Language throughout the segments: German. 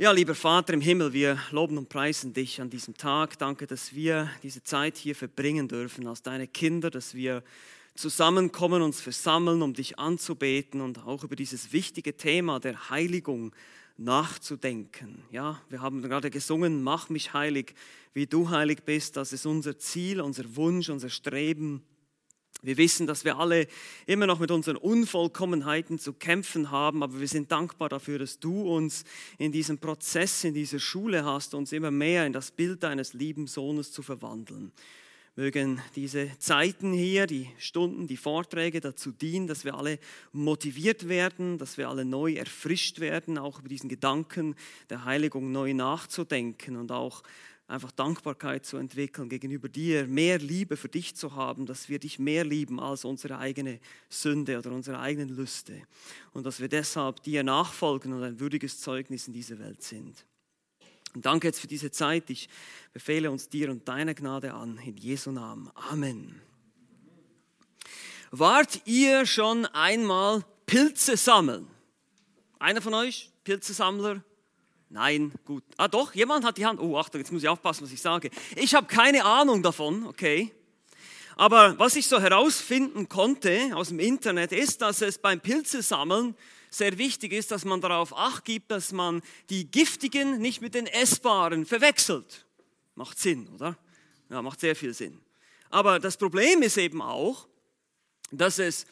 Ja, lieber Vater im Himmel, wir loben und preisen dich an diesem Tag. Danke, dass wir diese Zeit hier verbringen dürfen als deine Kinder, dass wir zusammenkommen, uns versammeln, um dich anzubeten und auch über dieses wichtige Thema der Heiligung nachzudenken. Ja, wir haben gerade gesungen, mach mich heilig, wie du heilig bist. Das ist unser Ziel, unser Wunsch, unser Streben. Wir wissen, dass wir alle immer noch mit unseren Unvollkommenheiten zu kämpfen haben, aber wir sind dankbar dafür, dass du uns in diesem Prozess, in dieser Schule hast, uns immer mehr in das Bild deines lieben Sohnes zu verwandeln. Mögen diese Zeiten hier, die Stunden, die Vorträge dazu dienen, dass wir alle motiviert werden, dass wir alle neu erfrischt werden, auch über diesen Gedanken der Heiligung neu nachzudenken und auch einfach Dankbarkeit zu entwickeln gegenüber dir, mehr Liebe für dich zu haben, dass wir dich mehr lieben als unsere eigene Sünde oder unsere eigenen Lüste und dass wir deshalb dir nachfolgen und ein würdiges Zeugnis in dieser Welt sind. Und danke jetzt für diese Zeit. Ich befehle uns dir und deiner Gnade an. In Jesu Namen. Amen. Wart ihr schon einmal Pilze sammeln? Einer von euch? Pilzesammler? Nein, gut. Ah doch, jemand hat die Hand. Oh, Achtung, jetzt muss ich aufpassen, was ich sage. Ich habe keine Ahnung davon, okay. Aber was ich so herausfinden konnte aus dem Internet ist, dass es beim Pilzesammeln sehr wichtig ist, dass man darauf acht gibt, dass man die giftigen nicht mit den essbaren verwechselt. Macht Sinn, oder? Ja, macht sehr viel Sinn. Aber das Problem ist eben auch, dass es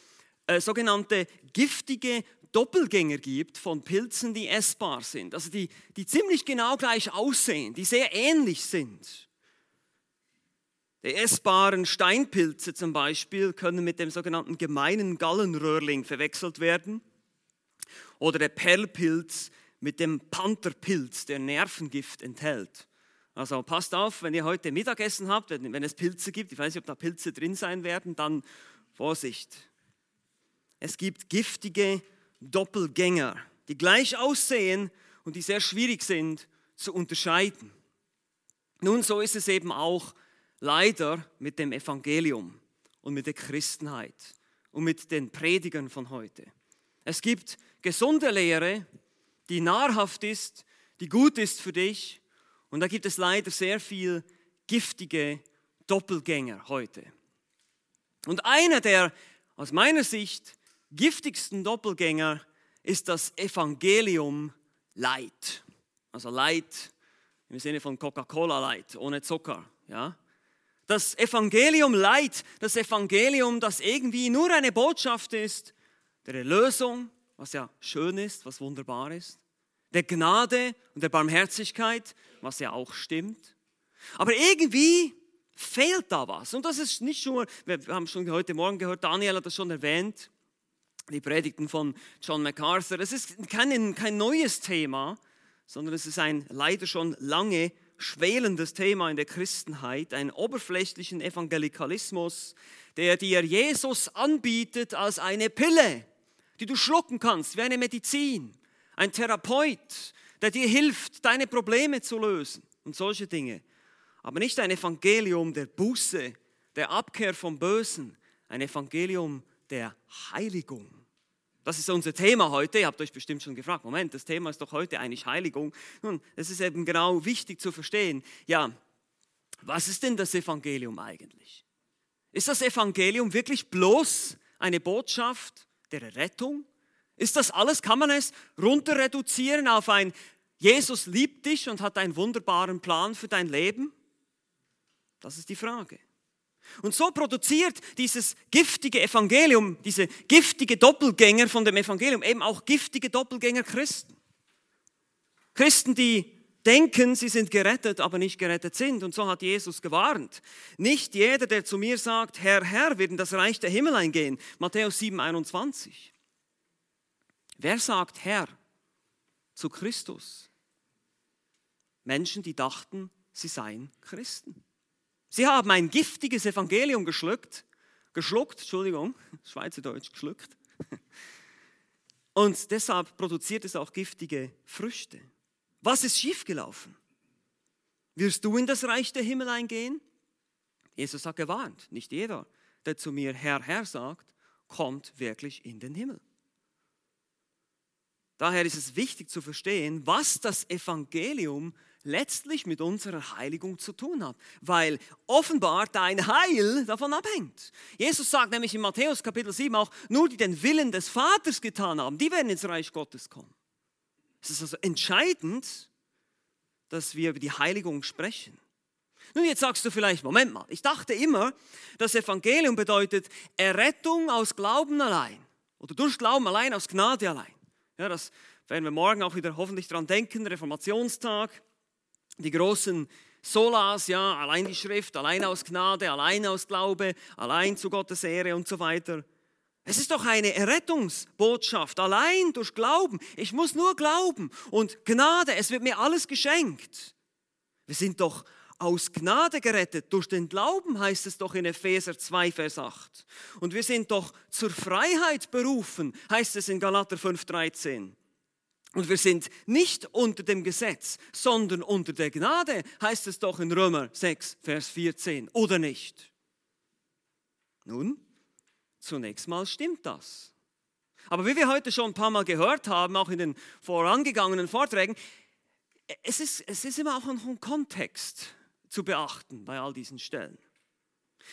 äh, sogenannte giftige Doppelgänger gibt von Pilzen, die essbar sind, also die, die ziemlich genau gleich aussehen, die sehr ähnlich sind. Die essbaren Steinpilze zum Beispiel können mit dem sogenannten gemeinen Gallenröhrling verwechselt werden oder der Perlpilz mit dem Pantherpilz, der Nervengift enthält. Also passt auf, wenn ihr heute Mittagessen habt, wenn, wenn es Pilze gibt, ich weiß nicht, ob da Pilze drin sein werden, dann Vorsicht. Es gibt giftige Doppelgänger, die gleich aussehen und die sehr schwierig sind zu unterscheiden. Nun, so ist es eben auch leider mit dem Evangelium und mit der Christenheit und mit den Predigern von heute. Es gibt gesunde Lehre, die nahrhaft ist, die gut ist für dich. Und da gibt es leider sehr viel giftige Doppelgänger heute. Und einer der aus meiner Sicht giftigsten Doppelgänger ist das Evangelium Light. Also Light im Sinne von Coca-Cola Light, ohne Zucker. Ja? Das Evangelium Light, das Evangelium, das irgendwie nur eine Botschaft ist der Erlösung, was ja schön ist, was wunderbar ist, der Gnade und der Barmherzigkeit, was ja auch stimmt. Aber irgendwie fehlt da was. Und das ist nicht nur, wir haben schon heute Morgen gehört, Daniel hat das schon erwähnt, die Predigten von John MacArthur. Es ist kein, kein neues Thema, sondern es ist ein leider schon lange schwelendes Thema in der Christenheit, einen oberflächlichen Evangelikalismus, der dir Jesus anbietet als eine Pille die du schlucken kannst, wie eine Medizin, ein Therapeut, der dir hilft, deine Probleme zu lösen und solche Dinge. Aber nicht ein Evangelium der Buße, der Abkehr vom Bösen, ein Evangelium der Heiligung. Das ist unser Thema heute. Ihr habt euch bestimmt schon gefragt, Moment, das Thema ist doch heute eigentlich Heiligung. Nun, es ist eben genau wichtig zu verstehen. Ja, was ist denn das Evangelium eigentlich? Ist das Evangelium wirklich bloß eine Botschaft der Rettung? Ist das alles? Kann man es runter reduzieren auf ein Jesus liebt dich und hat einen wunderbaren Plan für dein Leben? Das ist die Frage. Und so produziert dieses giftige Evangelium, diese giftige Doppelgänger von dem Evangelium, eben auch giftige Doppelgänger Christen. Christen, die denken, sie sind gerettet, aber nicht gerettet sind. Und so hat Jesus gewarnt. Nicht jeder, der zu mir sagt, Herr, Herr, wird in das Reich der Himmel eingehen. Matthäus 7, 21. Wer sagt Herr zu Christus? Menschen, die dachten, sie seien Christen. Sie haben ein giftiges Evangelium geschluckt, geschluckt, Entschuldigung, Schweizerdeutsch geschluckt. Und deshalb produziert es auch giftige Früchte. Was ist schiefgelaufen? Wirst du in das Reich der Himmel eingehen? Jesus hat gewarnt, nicht jeder, der zu mir Herr, Herr sagt, kommt wirklich in den Himmel. Daher ist es wichtig zu verstehen, was das Evangelium letztlich mit unserer Heiligung zu tun hat, weil offenbar dein Heil davon abhängt. Jesus sagt nämlich in Matthäus Kapitel 7 auch, nur die den Willen des Vaters getan haben, die werden ins Reich Gottes kommen. Es ist also entscheidend, dass wir über die Heiligung sprechen. Nun, jetzt sagst du vielleicht, Moment mal, ich dachte immer, das Evangelium bedeutet Errettung aus Glauben allein oder durch Glauben allein, aus Gnade allein. Ja, das werden wir morgen auch wieder hoffentlich dran denken, Reformationstag, die großen Solas, ja, allein die Schrift, allein aus Gnade, allein aus Glaube, allein zu Gottes Ehre und so weiter. Es ist doch eine Errettungsbotschaft, allein durch Glauben. Ich muss nur glauben und Gnade, es wird mir alles geschenkt. Wir sind doch aus Gnade gerettet, durch den Glauben heißt es doch in Epheser 2, Vers 8. Und wir sind doch zur Freiheit berufen, heißt es in Galater 5, 13. Und wir sind nicht unter dem Gesetz, sondern unter der Gnade, heißt es doch in Römer 6, Vers 14, oder nicht? Nun, zunächst mal stimmt das. Aber wie wir heute schon ein paar Mal gehört haben, auch in den vorangegangenen Vorträgen, es ist, es ist immer auch ein Kontext zu beachten bei all diesen Stellen.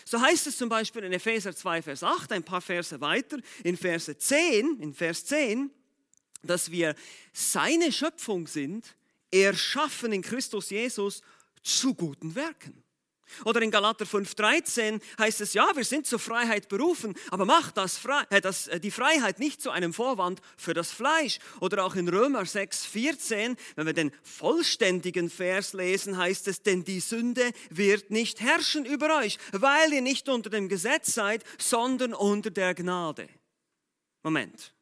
So heißt es zum Beispiel in Epheser 2, Vers 8, ein paar Verse weiter, in Verse 10, in Vers 10, dass wir seine Schöpfung sind, erschaffen in Christus Jesus zu guten Werken. Oder in Galater 5,13 heißt es, ja, wir sind zur Freiheit berufen, aber macht das, äh, das, äh, die Freiheit nicht zu einem Vorwand für das Fleisch. Oder auch in Römer 6,14, wenn wir den vollständigen Vers lesen, heißt es, denn die Sünde wird nicht herrschen über euch, weil ihr nicht unter dem Gesetz seid, sondern unter der Gnade. Moment.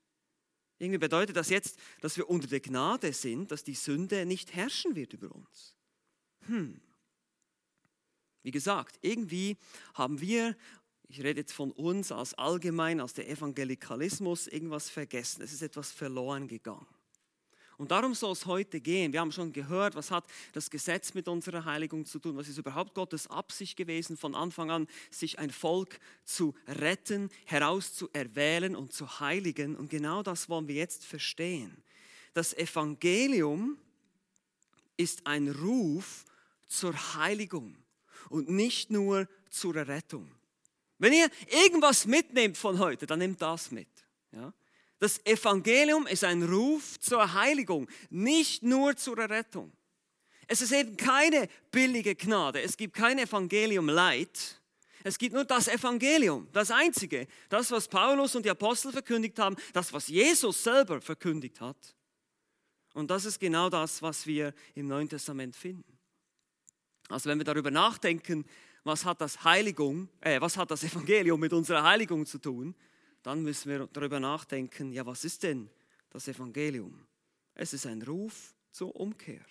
Irgendwie bedeutet das jetzt, dass wir unter der Gnade sind, dass die Sünde nicht herrschen wird über uns. Hm. Wie gesagt, irgendwie haben wir, ich rede jetzt von uns als allgemein, als der Evangelikalismus, irgendwas vergessen. Es ist etwas verloren gegangen. Und darum soll es heute gehen. Wir haben schon gehört, was hat das Gesetz mit unserer Heiligung zu tun? Was ist überhaupt Gottes Absicht gewesen, von Anfang an sich ein Volk zu retten, herauszuerwählen und zu heiligen? Und genau das wollen wir jetzt verstehen. Das Evangelium ist ein Ruf zur Heiligung und nicht nur zur Errettung. Wenn ihr irgendwas mitnehmt von heute, dann nehmt das mit. Ja? Das Evangelium ist ein Ruf zur Heiligung, nicht nur zur Errettung. Es ist eben keine billige Gnade. Es gibt kein Evangelium Leid. Es gibt nur das Evangelium, das einzige, das, was Paulus und die Apostel verkündigt haben, das, was Jesus selber verkündigt hat. Und das ist genau das, was wir im Neuen Testament finden. Also wenn wir darüber nachdenken, was hat das Heiligung, äh, was hat das Evangelium mit unserer Heiligung zu tun, dann müssen wir darüber nachdenken, ja, was ist denn das Evangelium? Es ist ein Ruf zur Umkehr.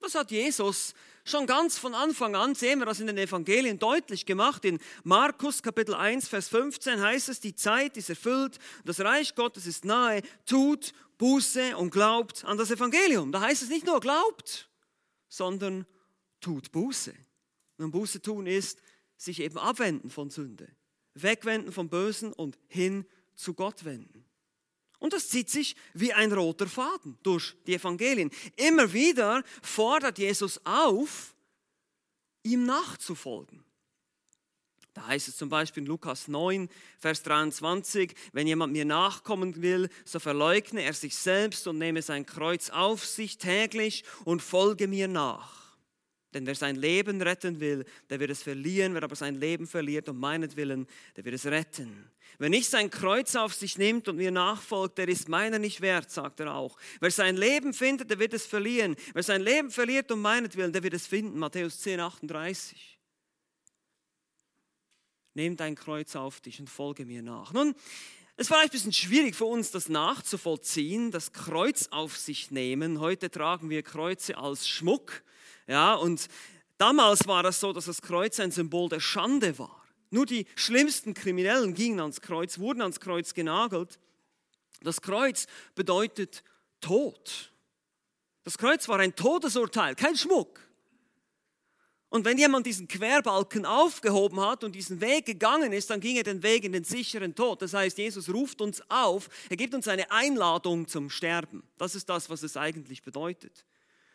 Das hat Jesus schon ganz von Anfang an, sehen wir das in den Evangelien deutlich gemacht. In Markus Kapitel 1, Vers 15 heißt es, die Zeit ist erfüllt, das Reich Gottes ist nahe, tut Buße und glaubt an das Evangelium. Da heißt es nicht nur glaubt, sondern tut Buße. Und Buße tun ist, sich eben abwenden von Sünde, wegwenden vom Bösen und hin zu Gott wenden. Und das zieht sich wie ein roter Faden durch die Evangelien. Immer wieder fordert Jesus auf, ihm nachzufolgen. Da heißt es zum Beispiel in Lukas 9, Vers 23, wenn jemand mir nachkommen will, so verleugne er sich selbst und nehme sein Kreuz auf sich täglich und folge mir nach. Denn wer sein Leben retten will, der wird es verlieren. Wer aber sein Leben verliert um meinetwillen, der wird es retten. Wer nicht sein Kreuz auf sich nimmt und mir nachfolgt, der ist meiner nicht wert, sagt er auch. Wer sein Leben findet, der wird es verlieren. Wer sein Leben verliert um meinetwillen, der wird es finden. Matthäus 10, 38. Nimm dein Kreuz auf dich und folge mir nach. Nun, es war ein bisschen schwierig für uns, das nachzuvollziehen, das Kreuz auf sich nehmen. Heute tragen wir Kreuze als Schmuck. Ja, und damals war es so, dass das Kreuz ein Symbol der Schande war. Nur die schlimmsten Kriminellen gingen ans Kreuz, wurden ans Kreuz genagelt. Das Kreuz bedeutet Tod. Das Kreuz war ein Todesurteil, kein Schmuck. Und wenn jemand diesen Querbalken aufgehoben hat und diesen Weg gegangen ist, dann ging er den Weg in den sicheren Tod. Das heißt, Jesus ruft uns auf, er gibt uns eine Einladung zum Sterben. Das ist das, was es eigentlich bedeutet.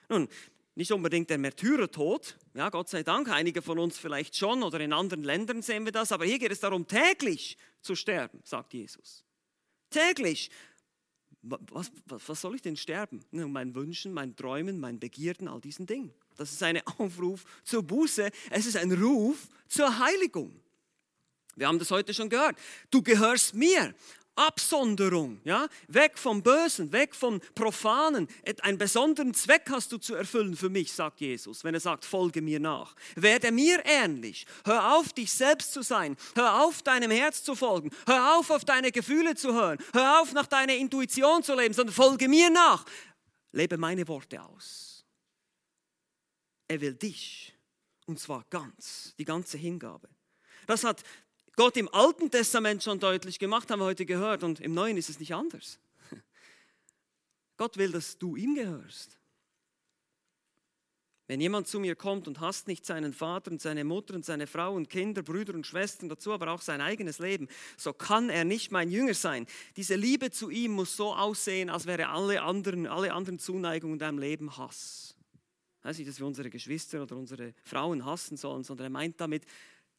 Nun, nicht unbedingt der Märtyrertod, ja, Gott sei Dank, einige von uns vielleicht schon oder in anderen Ländern sehen wir das, aber hier geht es darum, täglich zu sterben, sagt Jesus. Täglich. Was, was, was soll ich denn sterben? Meinen Wünschen, meinen Träumen, meinen Begierden, all diesen Dingen. Das ist ein Aufruf zur Buße, es ist ein Ruf zur Heiligung. Wir haben das heute schon gehört. Du gehörst mir. Absonderung, ja, weg vom Bösen, weg vom Profanen. Einen besonderen Zweck hast du zu erfüllen für mich, sagt Jesus, wenn er sagt, folge mir nach. Werde mir ähnlich. Hör auf, dich selbst zu sein. Hör auf, deinem Herz zu folgen. Hör auf, auf deine Gefühle zu hören. Hör auf, nach deiner Intuition zu leben, sondern folge mir nach. Lebe meine Worte aus. Er will dich, und zwar ganz, die ganze Hingabe. Das hat Gott im Alten Testament schon deutlich gemacht, haben wir heute gehört, und im Neuen ist es nicht anders. Gott will, dass du ihm gehörst. Wenn jemand zu mir kommt und hasst nicht seinen Vater und seine Mutter und seine Frau und Kinder, Brüder und Schwestern, dazu aber auch sein eigenes Leben, so kann er nicht mein Jünger sein. Diese Liebe zu ihm muss so aussehen, als wäre alle anderen, alle anderen Zuneigungen in deinem Leben Hass. Heißt nicht, dass wir unsere Geschwister oder unsere Frauen hassen sollen, sondern er meint damit,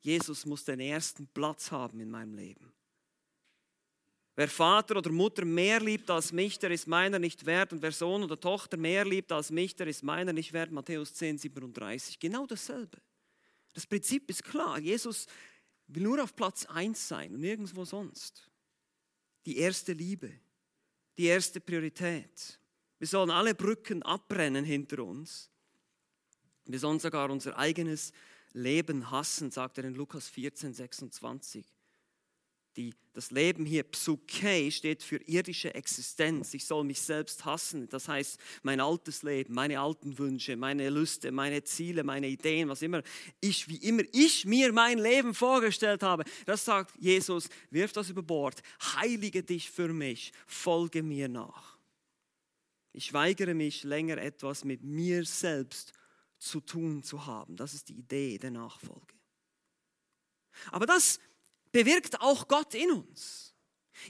Jesus muss den ersten Platz haben in meinem Leben. Wer Vater oder Mutter mehr liebt als mich, der ist meiner nicht wert. Und wer Sohn oder Tochter mehr liebt als mich, der ist meiner nicht wert. Matthäus 10, 37. Genau dasselbe. Das Prinzip ist klar. Jesus will nur auf Platz 1 sein und nirgendwo sonst. Die erste Liebe, die erste Priorität. Wir sollen alle Brücken abbrennen hinter uns. Wir sollen sogar unser eigenes Leben hassen, sagt er in Lukas 14, 26. Die, das Leben hier, Psyche, steht für irdische Existenz. Ich soll mich selbst hassen. Das heißt, mein altes Leben, meine alten Wünsche, meine Lüste, meine Ziele, meine Ideen, was immer ich, wie immer ich mir mein Leben vorgestellt habe. Das sagt Jesus, wirf das über Bord, heilige dich für mich, folge mir nach. Ich weigere mich länger etwas mit mir selbst zu tun zu haben. Das ist die Idee der Nachfolge. Aber das bewirkt auch Gott in uns.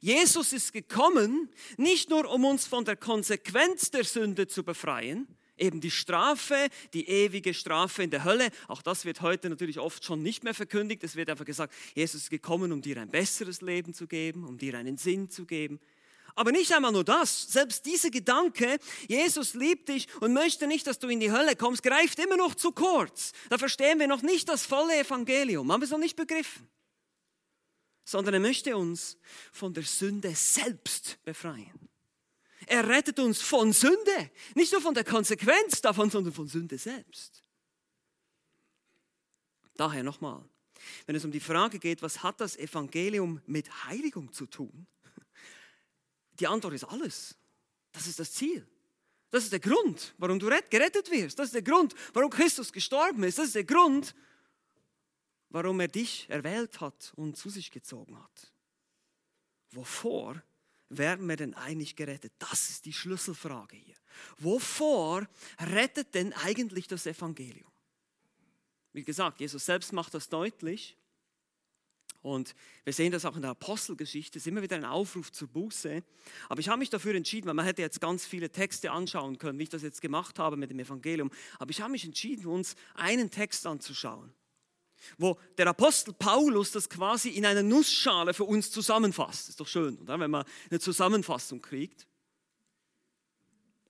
Jesus ist gekommen, nicht nur um uns von der Konsequenz der Sünde zu befreien, eben die Strafe, die ewige Strafe in der Hölle. Auch das wird heute natürlich oft schon nicht mehr verkündigt. Es wird einfach gesagt, Jesus ist gekommen, um dir ein besseres Leben zu geben, um dir einen Sinn zu geben. Aber nicht einmal nur das, selbst dieser Gedanke, Jesus liebt dich und möchte nicht, dass du in die Hölle kommst, greift immer noch zu kurz. Da verstehen wir noch nicht das volle Evangelium, haben wir es noch nicht begriffen. Sondern er möchte uns von der Sünde selbst befreien. Er rettet uns von Sünde, nicht nur von der Konsequenz davon, sondern von Sünde selbst. Daher nochmal, wenn es um die Frage geht, was hat das Evangelium mit Heiligung zu tun, die Antwort ist alles. Das ist das Ziel. Das ist der Grund, warum du gerettet wirst. Das ist der Grund, warum Christus gestorben ist. Das ist der Grund, warum er dich erwählt hat und zu sich gezogen hat. Wovor werden wir denn eigentlich gerettet? Das ist die Schlüsselfrage hier. Wovor rettet denn eigentlich das Evangelium? Wie gesagt, Jesus selbst macht das deutlich. Und wir sehen das auch in der Apostelgeschichte, es ist immer wieder ein Aufruf zur Buße. Aber ich habe mich dafür entschieden, weil man hätte jetzt ganz viele Texte anschauen können, wie ich das jetzt gemacht habe mit dem Evangelium. Aber ich habe mich entschieden, uns einen Text anzuschauen, wo der Apostel Paulus das quasi in einer Nussschale für uns zusammenfasst. Ist doch schön, oder? wenn man eine Zusammenfassung kriegt.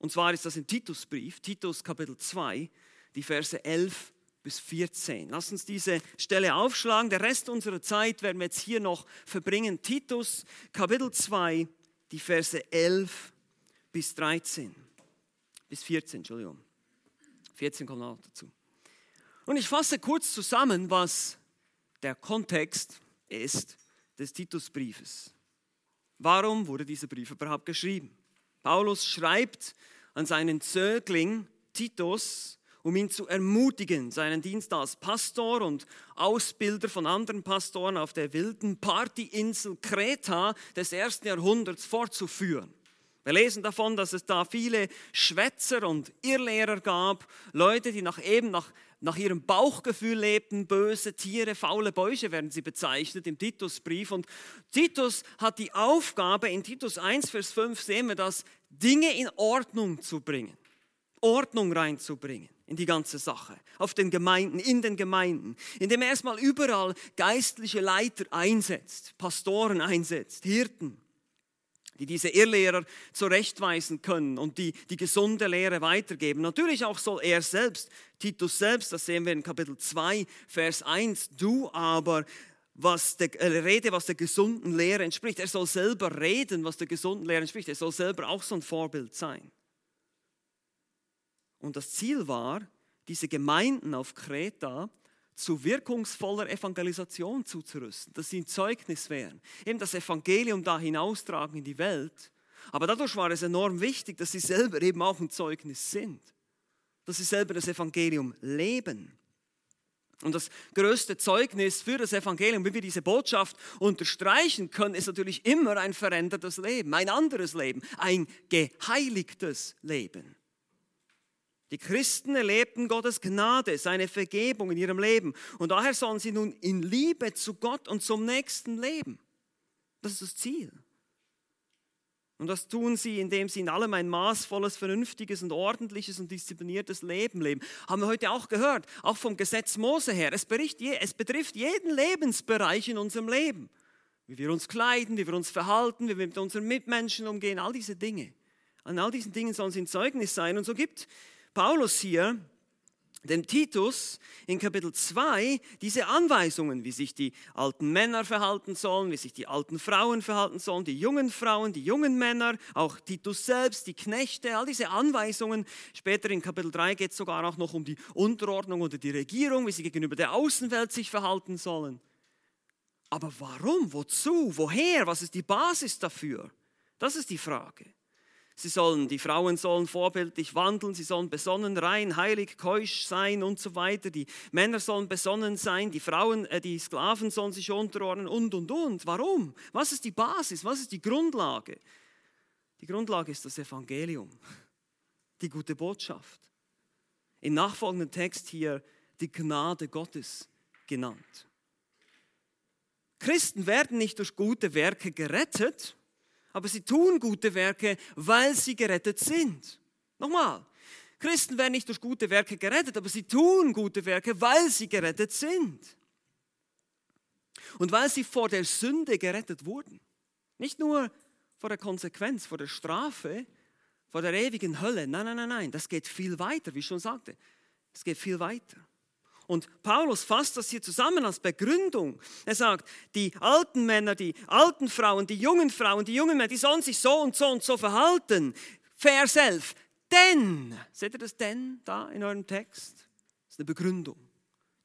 Und zwar ist das im Titusbrief, Titus Kapitel 2, die Verse 11 bis 14. Lass uns diese Stelle aufschlagen. Der Rest unserer Zeit werden wir jetzt hier noch verbringen. Titus Kapitel 2, die Verse 11 bis 13. Bis 14, Entschuldigung. 14 kommt auch dazu. Und ich fasse kurz zusammen, was der Kontext ist des Titusbriefes. Warum wurde dieser Brief überhaupt geschrieben? Paulus schreibt an seinen Zögling Titus, um ihn zu ermutigen, seinen Dienst als Pastor und Ausbilder von anderen Pastoren auf der wilden Partyinsel Kreta des ersten Jahrhunderts fortzuführen. Wir lesen davon, dass es da viele Schwätzer und Irrlehrer gab, Leute, die nach eben nach, nach ihrem Bauchgefühl lebten, böse Tiere, faule Bäuche werden sie bezeichnet im Titusbrief. Und Titus hat die Aufgabe, in Titus 1, Vers 5 sehen wir das, Dinge in Ordnung zu bringen, Ordnung reinzubringen in die ganze Sache, auf den Gemeinden, in den Gemeinden, indem er erstmal überall geistliche Leiter einsetzt, Pastoren einsetzt, Hirten die diese Irrlehrer zurechtweisen können und die die gesunde Lehre weitergeben. Natürlich auch soll er selbst, Titus selbst, das sehen wir in Kapitel 2, Vers 1, du aber was der, äh, rede, was der gesunden Lehre entspricht. Er soll selber reden, was der gesunden Lehre entspricht. Er soll selber auch so ein Vorbild sein. Und das Ziel war, diese Gemeinden auf Kreta zu wirkungsvoller Evangelisation zuzurüsten, dass sie ein Zeugnis wären. Eben das Evangelium da hinaustragen in die Welt. Aber dadurch war es enorm wichtig, dass sie selber eben auch ein Zeugnis sind. Dass sie selber das Evangelium leben. Und das größte Zeugnis für das Evangelium, wie wir diese Botschaft unterstreichen können, ist natürlich immer ein verändertes Leben, ein anderes Leben, ein geheiligtes Leben. Die Christen erlebten Gottes Gnade, seine Vergebung in ihrem Leben. Und daher sollen sie nun in Liebe zu Gott und zum Nächsten leben. Das ist das Ziel. Und das tun sie, indem sie in allem ein maßvolles, vernünftiges und ordentliches und diszipliniertes Leben leben. Haben wir heute auch gehört, auch vom Gesetz Mose her. Es, es betrifft jeden Lebensbereich in unserem Leben. Wie wir uns kleiden, wie wir uns verhalten, wie wir mit unseren Mitmenschen umgehen, all diese Dinge. An all diesen Dingen sollen sie ein Zeugnis sein. Und so gibt Paulus hier dem Titus in Kapitel 2 diese Anweisungen, wie sich die alten Männer verhalten sollen, wie sich die alten Frauen verhalten sollen, die jungen Frauen, die jungen Männer, auch Titus selbst, die Knechte, all diese Anweisungen. Später in Kapitel 3 geht es sogar auch noch um die Unterordnung oder die Regierung, wie sie gegenüber der Außenwelt sich verhalten sollen. Aber warum? Wozu? Woher? Was ist die Basis dafür? Das ist die Frage. Sie sollen, die Frauen sollen vorbildlich wandeln, sie sollen besonnen, rein, heilig, keusch sein und so weiter. Die Männer sollen besonnen sein, die Frauen, äh, die Sklaven sollen sich unterordnen und und und. Warum? Was ist die Basis? Was ist die Grundlage? Die Grundlage ist das Evangelium, die gute Botschaft. Im nachfolgenden Text hier die Gnade Gottes genannt. Christen werden nicht durch gute Werke gerettet, aber sie tun gute Werke, weil sie gerettet sind. Nochmal, Christen werden nicht durch gute Werke gerettet, aber sie tun gute Werke, weil sie gerettet sind. Und weil sie vor der Sünde gerettet wurden. Nicht nur vor der Konsequenz, vor der Strafe, vor der ewigen Hölle. Nein, nein, nein, nein, das geht viel weiter, wie ich schon sagte. Es geht viel weiter. Und Paulus fasst das hier zusammen als Begründung. Er sagt, die alten Männer, die alten Frauen, die jungen Frauen, die jungen Männer, die sollen sich so und so und so verhalten. Vers 11. Denn, seht ihr das denn da in eurem Text? Das ist eine Begründung.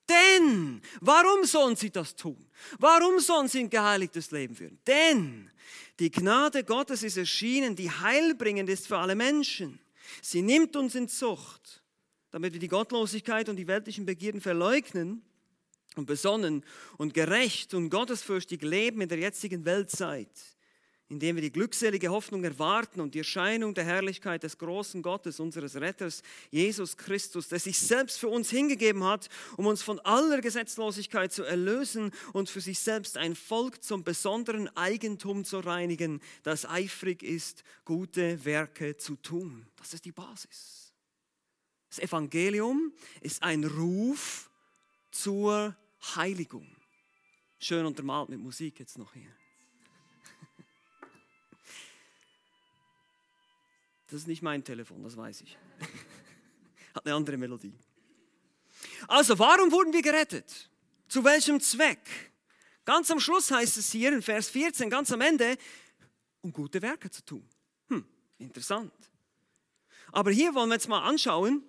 Denn, warum sollen sie das tun? Warum sollen sie ein geheiligtes Leben führen? Denn die Gnade Gottes ist erschienen, die heilbringend ist für alle Menschen. Sie nimmt uns in Zucht damit wir die Gottlosigkeit und die weltlichen Begierden verleugnen und besonnen und gerecht und gottesfürchtig leben in der jetzigen Weltzeit, indem wir die glückselige Hoffnung erwarten und die Erscheinung der Herrlichkeit des großen Gottes, unseres Retters, Jesus Christus, der sich selbst für uns hingegeben hat, um uns von aller Gesetzlosigkeit zu erlösen und für sich selbst ein Volk zum besonderen Eigentum zu reinigen, das eifrig ist, gute Werke zu tun. Das ist die Basis. Das Evangelium ist ein Ruf zur Heiligung. Schön untermalt mit Musik jetzt noch hier. Das ist nicht mein Telefon, das weiß ich. Hat eine andere Melodie. Also, warum wurden wir gerettet? Zu welchem Zweck? Ganz am Schluss heißt es hier in Vers 14, ganz am Ende, um gute Werke zu tun. Hm, interessant. Aber hier wollen wir jetzt mal anschauen,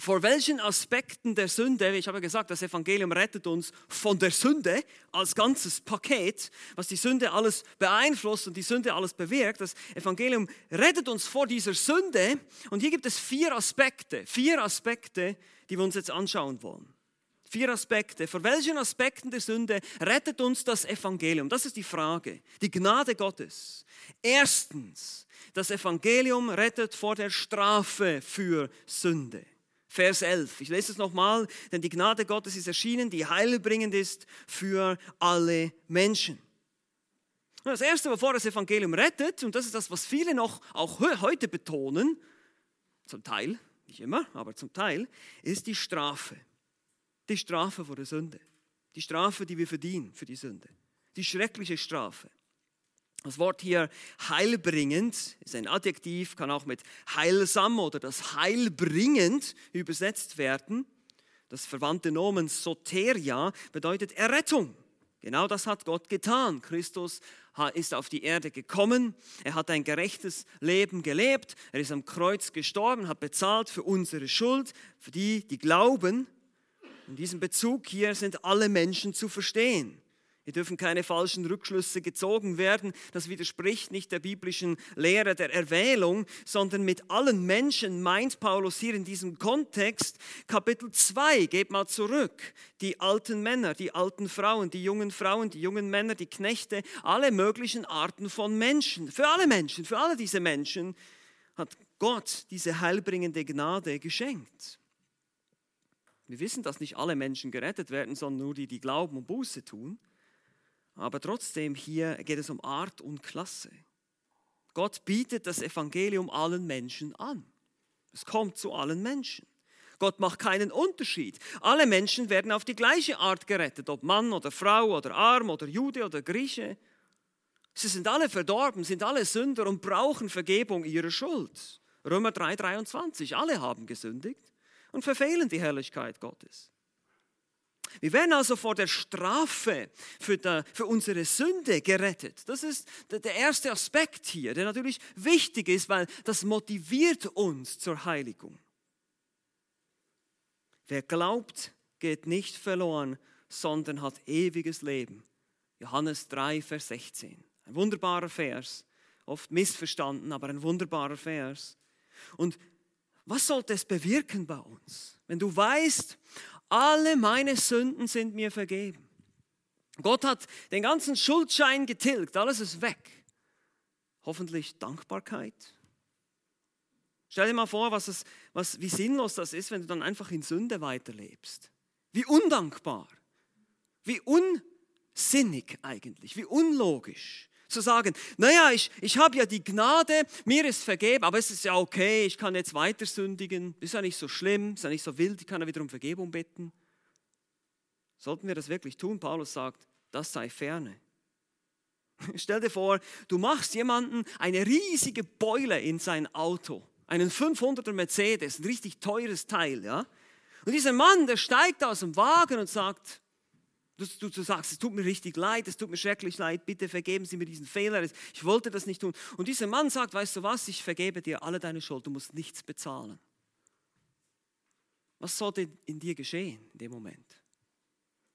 vor welchen Aspekten der Sünde, ich habe gesagt, das Evangelium rettet uns von der Sünde als ganzes Paket, was die Sünde alles beeinflusst und die Sünde alles bewirkt. Das Evangelium rettet uns vor dieser Sünde und hier gibt es vier Aspekte, vier Aspekte, die wir uns jetzt anschauen wollen. Vier Aspekte. Vor welchen Aspekten der Sünde rettet uns das Evangelium? Das ist die Frage. Die Gnade Gottes. Erstens, das Evangelium rettet vor der Strafe für Sünde. Vers 11. Ich lese es nochmal, denn die Gnade Gottes ist erschienen, die heilbringend ist für alle Menschen. Das Erste, wovor das Evangelium rettet, und das ist das, was viele noch auch heute betonen, zum Teil, nicht immer, aber zum Teil, ist die Strafe die Strafe vor der Sünde. Die Strafe, die wir verdienen für die Sünde. Die schreckliche Strafe. Das Wort hier heilbringend ist ein Adjektiv, kann auch mit heilsam oder das heilbringend übersetzt werden. Das verwandte Nomen Soteria bedeutet Errettung. Genau das hat Gott getan. Christus ist auf die Erde gekommen. Er hat ein gerechtes Leben gelebt. Er ist am Kreuz gestorben, hat bezahlt für unsere Schuld, für die, die glauben. In diesem Bezug hier sind alle Menschen zu verstehen. Hier dürfen keine falschen Rückschlüsse gezogen werden. Das widerspricht nicht der biblischen Lehre der Erwählung, sondern mit allen Menschen meint Paulus hier in diesem Kontext Kapitel 2. Geht mal zurück. Die alten Männer, die alten Frauen, die jungen Frauen, die jungen Männer, die Knechte, alle möglichen Arten von Menschen. Für alle Menschen, für alle diese Menschen hat Gott diese heilbringende Gnade geschenkt. Wir wissen, dass nicht alle Menschen gerettet werden, sondern nur die, die glauben und Buße tun. Aber trotzdem hier geht es um Art und Klasse. Gott bietet das Evangelium allen Menschen an. Es kommt zu allen Menschen. Gott macht keinen Unterschied. Alle Menschen werden auf die gleiche Art gerettet, ob Mann oder Frau oder Arm oder Jude oder Grieche. Sie sind alle verdorben, sind alle Sünder und brauchen Vergebung ihrer Schuld. Römer 3:23, alle haben gesündigt und verfehlen die Herrlichkeit Gottes. Wir werden also vor der Strafe für, der, für unsere Sünde gerettet. Das ist der erste Aspekt hier, der natürlich wichtig ist, weil das motiviert uns zur Heiligung. Wer glaubt, geht nicht verloren, sondern hat ewiges Leben. Johannes 3, Vers 16. Ein wunderbarer Vers, oft missverstanden, aber ein wunderbarer Vers. Und was sollte es bewirken bei uns, wenn du weißt, alle meine Sünden sind mir vergeben? Gott hat den ganzen Schuldschein getilgt, alles ist weg. Hoffentlich Dankbarkeit. Stell dir mal vor, was es, was, wie sinnlos das ist, wenn du dann einfach in Sünde weiterlebst. Wie undankbar, wie unsinnig eigentlich, wie unlogisch zu sagen, naja, ich, ich habe ja die Gnade, mir ist vergeben, aber es ist ja okay, ich kann jetzt weiter sündigen, ist ja nicht so schlimm, ist ja nicht so wild, ich kann ja wieder um Vergebung bitten. Sollten wir das wirklich tun? Paulus sagt, das sei ferne. Stell dir vor, du machst jemanden eine riesige Beule in sein Auto, einen 500er Mercedes, ein richtig teures Teil, ja? Und dieser Mann, der steigt aus dem Wagen und sagt, Du, du, du, sagst, es tut mir richtig leid, es tut mir schrecklich leid, bitte vergeben Sie mir diesen Fehler, ich wollte das nicht tun. Und dieser Mann sagt, weißt du was, ich vergebe dir alle deine Schuld, du musst nichts bezahlen. Was sollte in dir geschehen in dem Moment?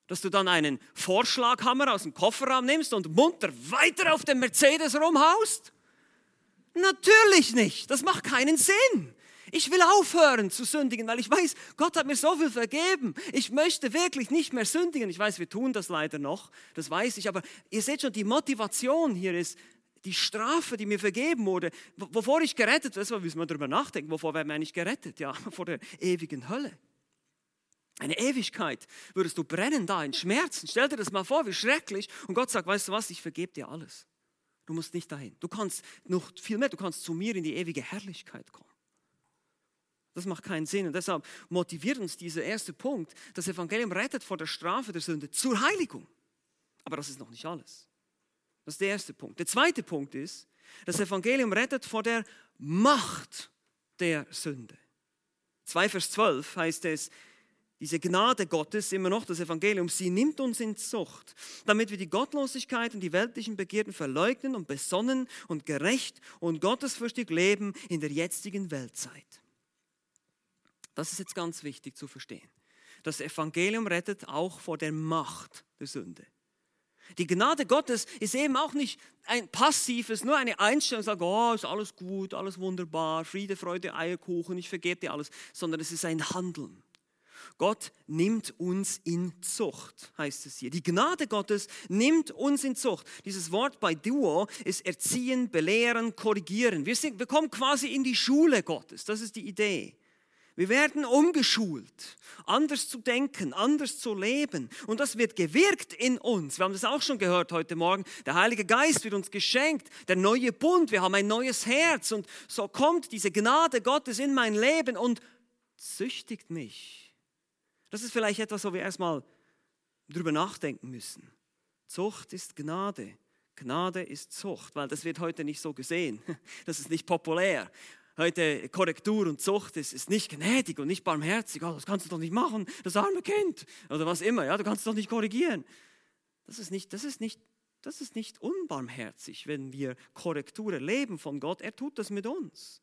Dass du dann einen Vorschlaghammer aus dem Kofferraum nimmst und munter weiter auf dem Mercedes rumhaust? Natürlich nicht, das macht keinen Sinn. Ich will aufhören zu sündigen, weil ich weiß, Gott hat mir so viel vergeben. Ich möchte wirklich nicht mehr sündigen. Ich weiß, wir tun das leider noch, das weiß ich, aber ihr seht schon, die Motivation hier ist, die Strafe, die mir vergeben wurde, wovor ich gerettet werde, müssen wir darüber nachdenken, wovor werden wir eigentlich gerettet? Ja, vor der ewigen Hölle. Eine Ewigkeit würdest du brennen da in Schmerzen. Stell dir das mal vor, wie schrecklich. Und Gott sagt, weißt du was, ich vergebe dir alles. Du musst nicht dahin. Du kannst noch viel mehr, du kannst zu mir in die ewige Herrlichkeit kommen. Das macht keinen Sinn. Und deshalb motiviert uns dieser erste Punkt. Das Evangelium rettet vor der Strafe der Sünde zur Heiligung. Aber das ist noch nicht alles. Das ist der erste Punkt. Der zweite Punkt ist, das Evangelium rettet vor der Macht der Sünde. 2 Vers 12 heißt es, diese Gnade Gottes, immer noch das Evangelium, sie nimmt uns in Zucht, damit wir die Gottlosigkeit und die weltlichen Begierden verleugnen und besonnen und gerecht und gottesfürchtig leben in der jetzigen Weltzeit. Das ist jetzt ganz wichtig zu verstehen. Das Evangelium rettet auch vor der Macht der Sünde. Die Gnade Gottes ist eben auch nicht ein passives, nur eine Einstellung, sagt, oh, ist alles gut, alles wunderbar, Friede, Freude, Eierkuchen, ich vergebe dir alles, sondern es ist ein Handeln. Gott nimmt uns in Zucht, heißt es hier. Die Gnade Gottes nimmt uns in Zucht. Dieses Wort bei Duo ist erziehen, belehren, korrigieren. Wir, sind, wir kommen quasi in die Schule Gottes. Das ist die Idee. Wir werden umgeschult, anders zu denken, anders zu leben. Und das wird gewirkt in uns. Wir haben das auch schon gehört heute Morgen. Der Heilige Geist wird uns geschenkt, der neue Bund. Wir haben ein neues Herz. Und so kommt diese Gnade Gottes in mein Leben und züchtigt mich. Das ist vielleicht etwas, wo wir erstmal drüber nachdenken müssen. Zucht ist Gnade. Gnade ist Zucht, weil das wird heute nicht so gesehen. Das ist nicht populär heute Korrektur und Zucht ist, ist nicht gnädig und nicht barmherzig. Oh, das kannst du doch nicht machen, das arme Kind oder was immer. Ja, du kannst doch nicht korrigieren. Das ist nicht, das ist nicht, das ist nicht unbarmherzig, wenn wir Korrektur erleben von Gott. Er tut das mit uns.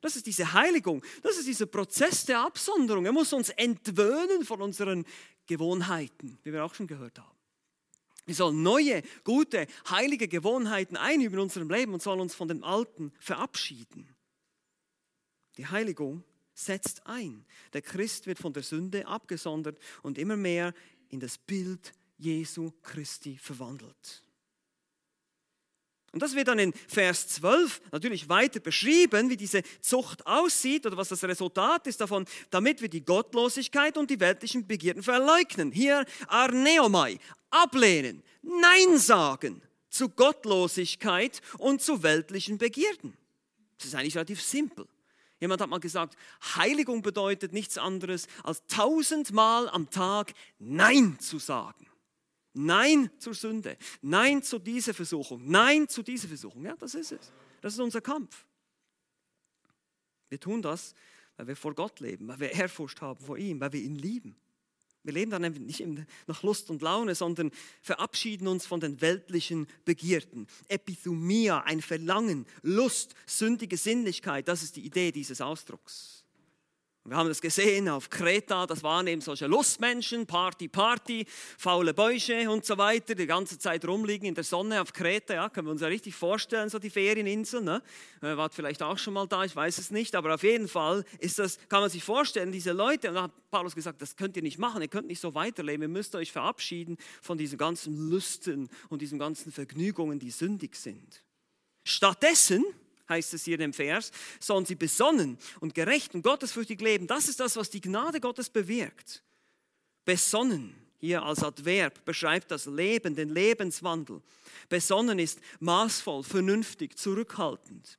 Das ist diese Heiligung, das ist dieser Prozess der Absonderung. Er muss uns entwöhnen von unseren Gewohnheiten, wie wir auch schon gehört haben. Wir sollen neue, gute, heilige Gewohnheiten einüben in unserem Leben und sollen uns von den alten verabschieden. Die Heiligung setzt ein. Der Christ wird von der Sünde abgesondert und immer mehr in das Bild Jesu Christi verwandelt. Und das wird dann in Vers 12 natürlich weiter beschrieben, wie diese Zucht aussieht oder was das Resultat ist davon, damit wir die Gottlosigkeit und die weltlichen Begierden verleugnen. Hier Arneomai, ablehnen, Nein sagen zu Gottlosigkeit und zu weltlichen Begierden. Das ist eigentlich relativ simpel. Jemand hat mal gesagt, Heiligung bedeutet nichts anderes, als tausendmal am Tag Nein zu sagen. Nein zur Sünde. Nein zu dieser Versuchung. Nein zu dieser Versuchung. Ja, das ist es. Das ist unser Kampf. Wir tun das, weil wir vor Gott leben, weil wir Ehrfurcht haben vor ihm, weil wir ihn lieben. Wir leben dann nicht nach Lust und Laune, sondern verabschieden uns von den weltlichen Begierden. Epithumia, ein Verlangen, Lust, sündige Sinnlichkeit, das ist die Idee dieses Ausdrucks. Wir haben das gesehen auf Kreta, das waren eben solche Lustmenschen, Party, Party, faule Bäuche und so weiter, die ganze Zeit rumliegen in der Sonne auf Kreta, ja, können wir uns ja richtig vorstellen, so die Ferieninsel, ne? Äh, wart vielleicht auch schon mal da, ich weiß es nicht, aber auf jeden Fall ist das, kann man sich vorstellen, diese Leute, und da hat Paulus gesagt, das könnt ihr nicht machen, ihr könnt nicht so weiterleben, ihr müsst euch verabschieden von diesen ganzen Lüsten und diesen ganzen Vergnügungen, die sündig sind. Stattdessen, heißt es hier im Vers, sollen sie besonnen und gerecht und gottesfürchtig leben. Das ist das, was die Gnade Gottes bewirkt. Besonnen, hier als Adverb, beschreibt das Leben, den Lebenswandel. Besonnen ist maßvoll, vernünftig, zurückhaltend.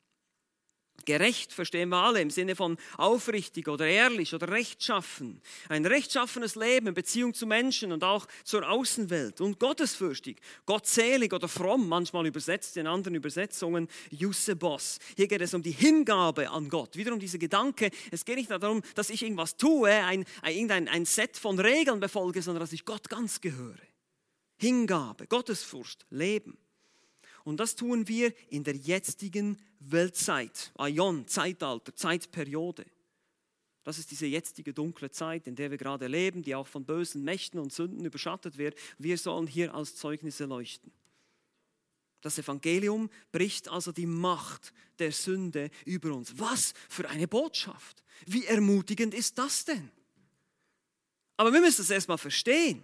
Gerecht verstehen wir alle im Sinne von aufrichtig oder ehrlich oder rechtschaffen. Ein rechtschaffenes Leben in Beziehung zu Menschen und auch zur Außenwelt. Und gottesfürchtig, gottselig oder fromm, manchmal übersetzt in anderen Übersetzungen, Jussebos. Hier geht es um die Hingabe an Gott. Wiederum dieser Gedanke, es geht nicht darum, dass ich irgendwas tue, ein, ein, ein Set von Regeln befolge, sondern dass ich Gott ganz gehöre. Hingabe, Gottesfurcht, Leben. Und das tun wir in der jetzigen Weltzeit, Aion, Zeitalter, Zeitperiode. Das ist diese jetzige dunkle Zeit, in der wir gerade leben, die auch von bösen Mächten und Sünden überschattet wird. Wir sollen hier als Zeugnisse leuchten. Das Evangelium bricht also die Macht der Sünde über uns. Was für eine Botschaft! Wie ermutigend ist das denn? Aber wir müssen es erstmal verstehen.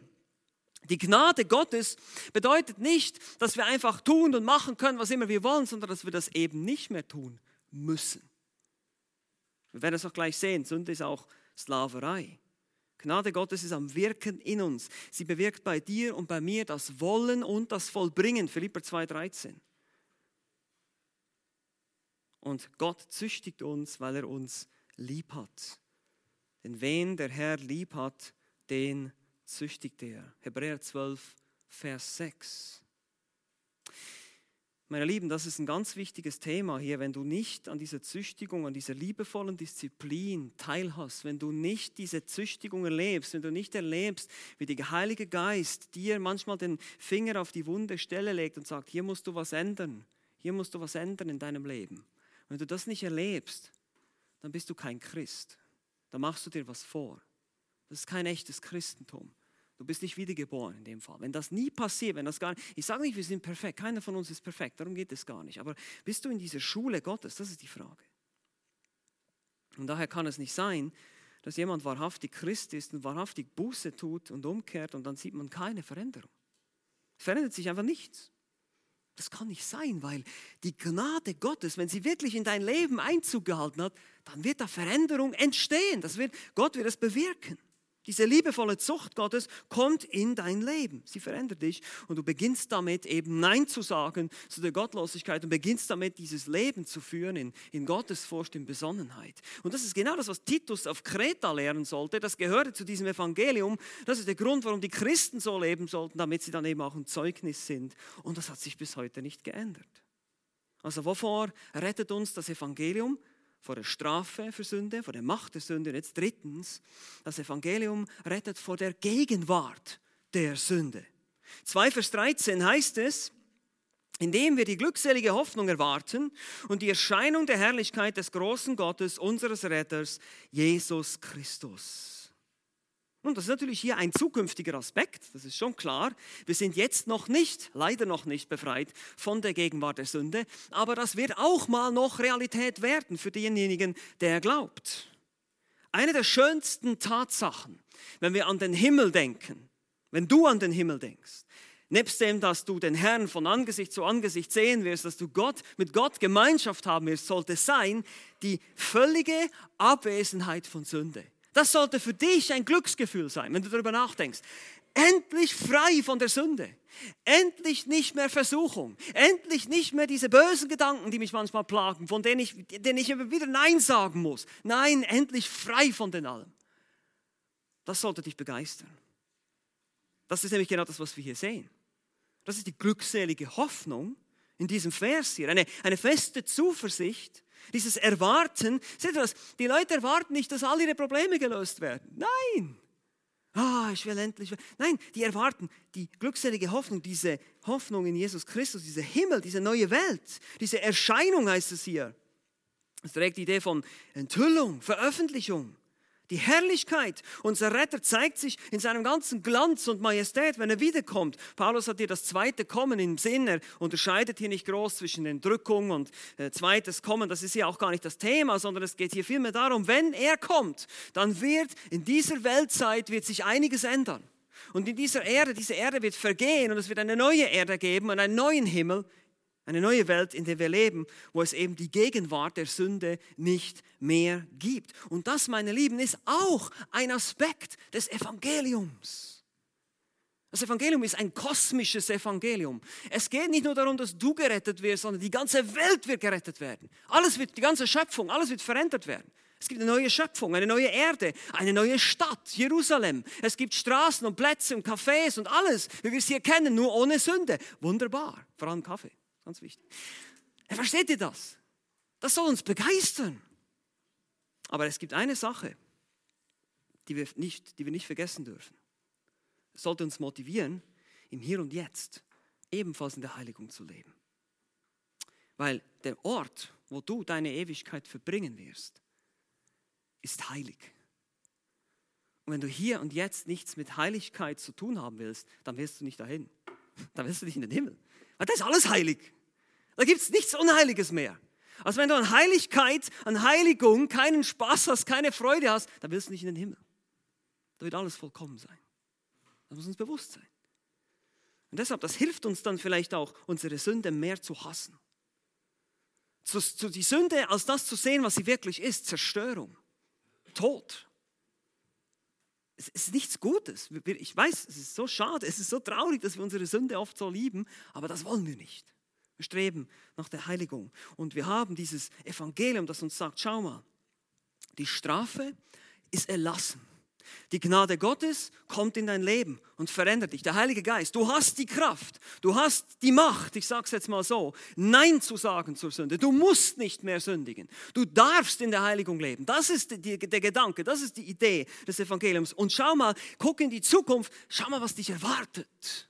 Die Gnade Gottes bedeutet nicht, dass wir einfach tun und machen können, was immer wir wollen, sondern dass wir das eben nicht mehr tun müssen. Wir werden es auch gleich sehen, Sünde ist auch Sklaverei. Gnade Gottes ist am Wirken in uns. Sie bewirkt bei dir und bei mir das Wollen und das Vollbringen. Philipper 2,13. Und Gott züchtigt uns, weil er uns lieb hat. Denn wen der Herr lieb hat, den züchtigt er. Hebräer 12, Vers 6. Meine Lieben, das ist ein ganz wichtiges Thema hier. Wenn du nicht an dieser Züchtigung, an dieser liebevollen Disziplin teilhast, wenn du nicht diese Züchtigung erlebst, wenn du nicht erlebst, wie der Heilige Geist dir manchmal den Finger auf die wunde Stelle legt und sagt, hier musst du was ändern, hier musst du was ändern in deinem Leben. Wenn du das nicht erlebst, dann bist du kein Christ. Dann machst du dir was vor. Das ist kein echtes Christentum. Du bist nicht wiedergeboren in dem Fall. Wenn das nie passiert, wenn das gar nicht, ich sage nicht, wir sind perfekt, keiner von uns ist perfekt, darum geht es gar nicht. Aber bist du in dieser Schule Gottes? Das ist die Frage. Und daher kann es nicht sein, dass jemand wahrhaftig Christ ist und wahrhaftig Buße tut und umkehrt und dann sieht man keine Veränderung. Es verändert sich einfach nichts. Das kann nicht sein, weil die Gnade Gottes, wenn sie wirklich in dein Leben Einzug gehalten hat, dann wird da Veränderung entstehen. Das wird, Gott wird es bewirken. Diese liebevolle Zucht Gottes kommt in dein Leben. Sie verändert dich und du beginnst damit eben Nein zu sagen zu der Gottlosigkeit und beginnst damit dieses Leben zu führen in, in Gottesfurcht, in Besonnenheit. Und das ist genau das, was Titus auf Kreta lernen sollte. Das gehörte zu diesem Evangelium. Das ist der Grund, warum die Christen so leben sollten, damit sie dann eben auch ein Zeugnis sind. Und das hat sich bis heute nicht geändert. Also wovor rettet uns das Evangelium? Vor der Strafe für Sünde, vor der Macht der Sünde. Und jetzt drittens, das Evangelium rettet vor der Gegenwart der Sünde. 2 Vers 13 heißt es, indem wir die glückselige Hoffnung erwarten und die Erscheinung der Herrlichkeit des großen Gottes, unseres Retters, Jesus Christus. Und das ist natürlich hier ein zukünftiger Aspekt, das ist schon klar. Wir sind jetzt noch nicht, leider noch nicht befreit von der Gegenwart der Sünde, aber das wird auch mal noch Realität werden für denjenigen, der glaubt. Eine der schönsten Tatsachen, wenn wir an den Himmel denken, wenn du an den Himmel denkst, nebst dem, dass du den Herrn von Angesicht zu Angesicht sehen wirst, dass du Gott mit Gott Gemeinschaft haben wirst, sollte sein die völlige Abwesenheit von Sünde. Das sollte für dich ein Glücksgefühl sein, wenn du darüber nachdenkst. Endlich frei von der Sünde. Endlich nicht mehr Versuchung. Endlich nicht mehr diese bösen Gedanken, die mich manchmal plagen, von denen ich, denen ich immer wieder Nein sagen muss. Nein, endlich frei von den allem. Das sollte dich begeistern. Das ist nämlich genau das, was wir hier sehen. Das ist die glückselige Hoffnung in diesem Vers hier. Eine, eine feste Zuversicht, dieses Erwarten, seht ihr das? Die Leute erwarten nicht, dass all ihre Probleme gelöst werden. Nein. Ah, ich will endlich. Nein, die erwarten die glückselige Hoffnung, diese Hoffnung in Jesus Christus, dieser Himmel, diese neue Welt, diese Erscheinung heißt es hier. Es trägt die Idee von Enthüllung, Veröffentlichung. Die Herrlichkeit, unser Retter zeigt sich in seinem ganzen Glanz und Majestät, wenn er wiederkommt. Paulus hat hier das zweite Kommen im Sinn. Er unterscheidet hier nicht groß zwischen Entrückung und äh, zweites Kommen. Das ist hier auch gar nicht das Thema, sondern es geht hier vielmehr darum, wenn er kommt, dann wird in dieser Weltzeit wird sich einiges ändern. Und in dieser Erde, diese Erde wird vergehen und es wird eine neue Erde geben und einen neuen Himmel, eine neue Welt, in der wir leben, wo es eben die Gegenwart der Sünde nicht mehr gibt. Und das, meine Lieben, ist auch ein Aspekt des Evangeliums. Das Evangelium ist ein kosmisches Evangelium. Es geht nicht nur darum, dass du gerettet wirst, sondern die ganze Welt wird gerettet werden. Alles wird, die ganze Schöpfung, alles wird verändert werden. Es gibt eine neue Schöpfung, eine neue Erde, eine neue Stadt, Jerusalem. Es gibt Straßen und Plätze und Cafés und alles, wie wir es hier kennen, nur ohne Sünde. Wunderbar, vor allem Kaffee. Ganz wichtig. Versteht ihr das? Das soll uns begeistern. Aber es gibt eine Sache, die wir nicht, die wir nicht vergessen dürfen. Es sollte uns motivieren, im Hier und Jetzt ebenfalls in der Heiligung zu leben. Weil der Ort, wo du deine Ewigkeit verbringen wirst, ist heilig. Und wenn du hier und jetzt nichts mit Heiligkeit zu tun haben willst, dann wirst du nicht dahin. Dann wirst du nicht in den Himmel. Weil das ist alles heilig. Da gibt es nichts Unheiliges mehr. Also wenn du an Heiligkeit, an Heiligung keinen Spaß hast, keine Freude hast, dann willst du nicht in den Himmel. Da wird alles vollkommen sein. Das muss uns bewusst sein. Und deshalb, das hilft uns dann vielleicht auch, unsere Sünde mehr zu hassen. Zu, zu, die Sünde als das zu sehen, was sie wirklich ist, Zerstörung, Tod. Es ist nichts Gutes. Ich weiß, es ist so schade, es ist so traurig, dass wir unsere Sünde oft so lieben, aber das wollen wir nicht. Streben nach der Heiligung. Und wir haben dieses Evangelium, das uns sagt, schau mal, die Strafe ist erlassen. Die Gnade Gottes kommt in dein Leben und verändert dich. Der Heilige Geist, du hast die Kraft, du hast die Macht, ich sage es jetzt mal so, Nein zu sagen zur Sünde. Du musst nicht mehr sündigen. Du darfst in der Heiligung leben. Das ist die, der Gedanke, das ist die Idee des Evangeliums. Und schau mal, guck in die Zukunft, schau mal, was dich erwartet.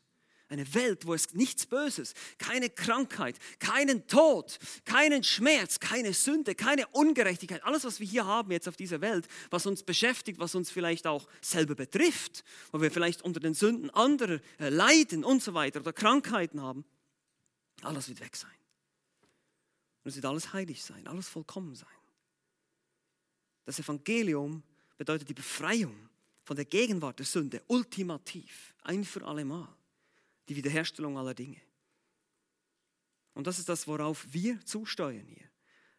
Eine Welt, wo es nichts Böses, keine Krankheit, keinen Tod, keinen Schmerz, keine Sünde, keine Ungerechtigkeit, alles, was wir hier haben jetzt auf dieser Welt, was uns beschäftigt, was uns vielleicht auch selber betrifft, wo wir vielleicht unter den Sünden anderer äh, leiden und so weiter oder Krankheiten haben, alles wird weg sein. Und es wird alles heilig sein, alles vollkommen sein. Das Evangelium bedeutet die Befreiung von der Gegenwart der Sünde ultimativ, ein für alle Mal, die Wiederherstellung aller Dinge. Und das ist das, worauf wir zusteuern hier.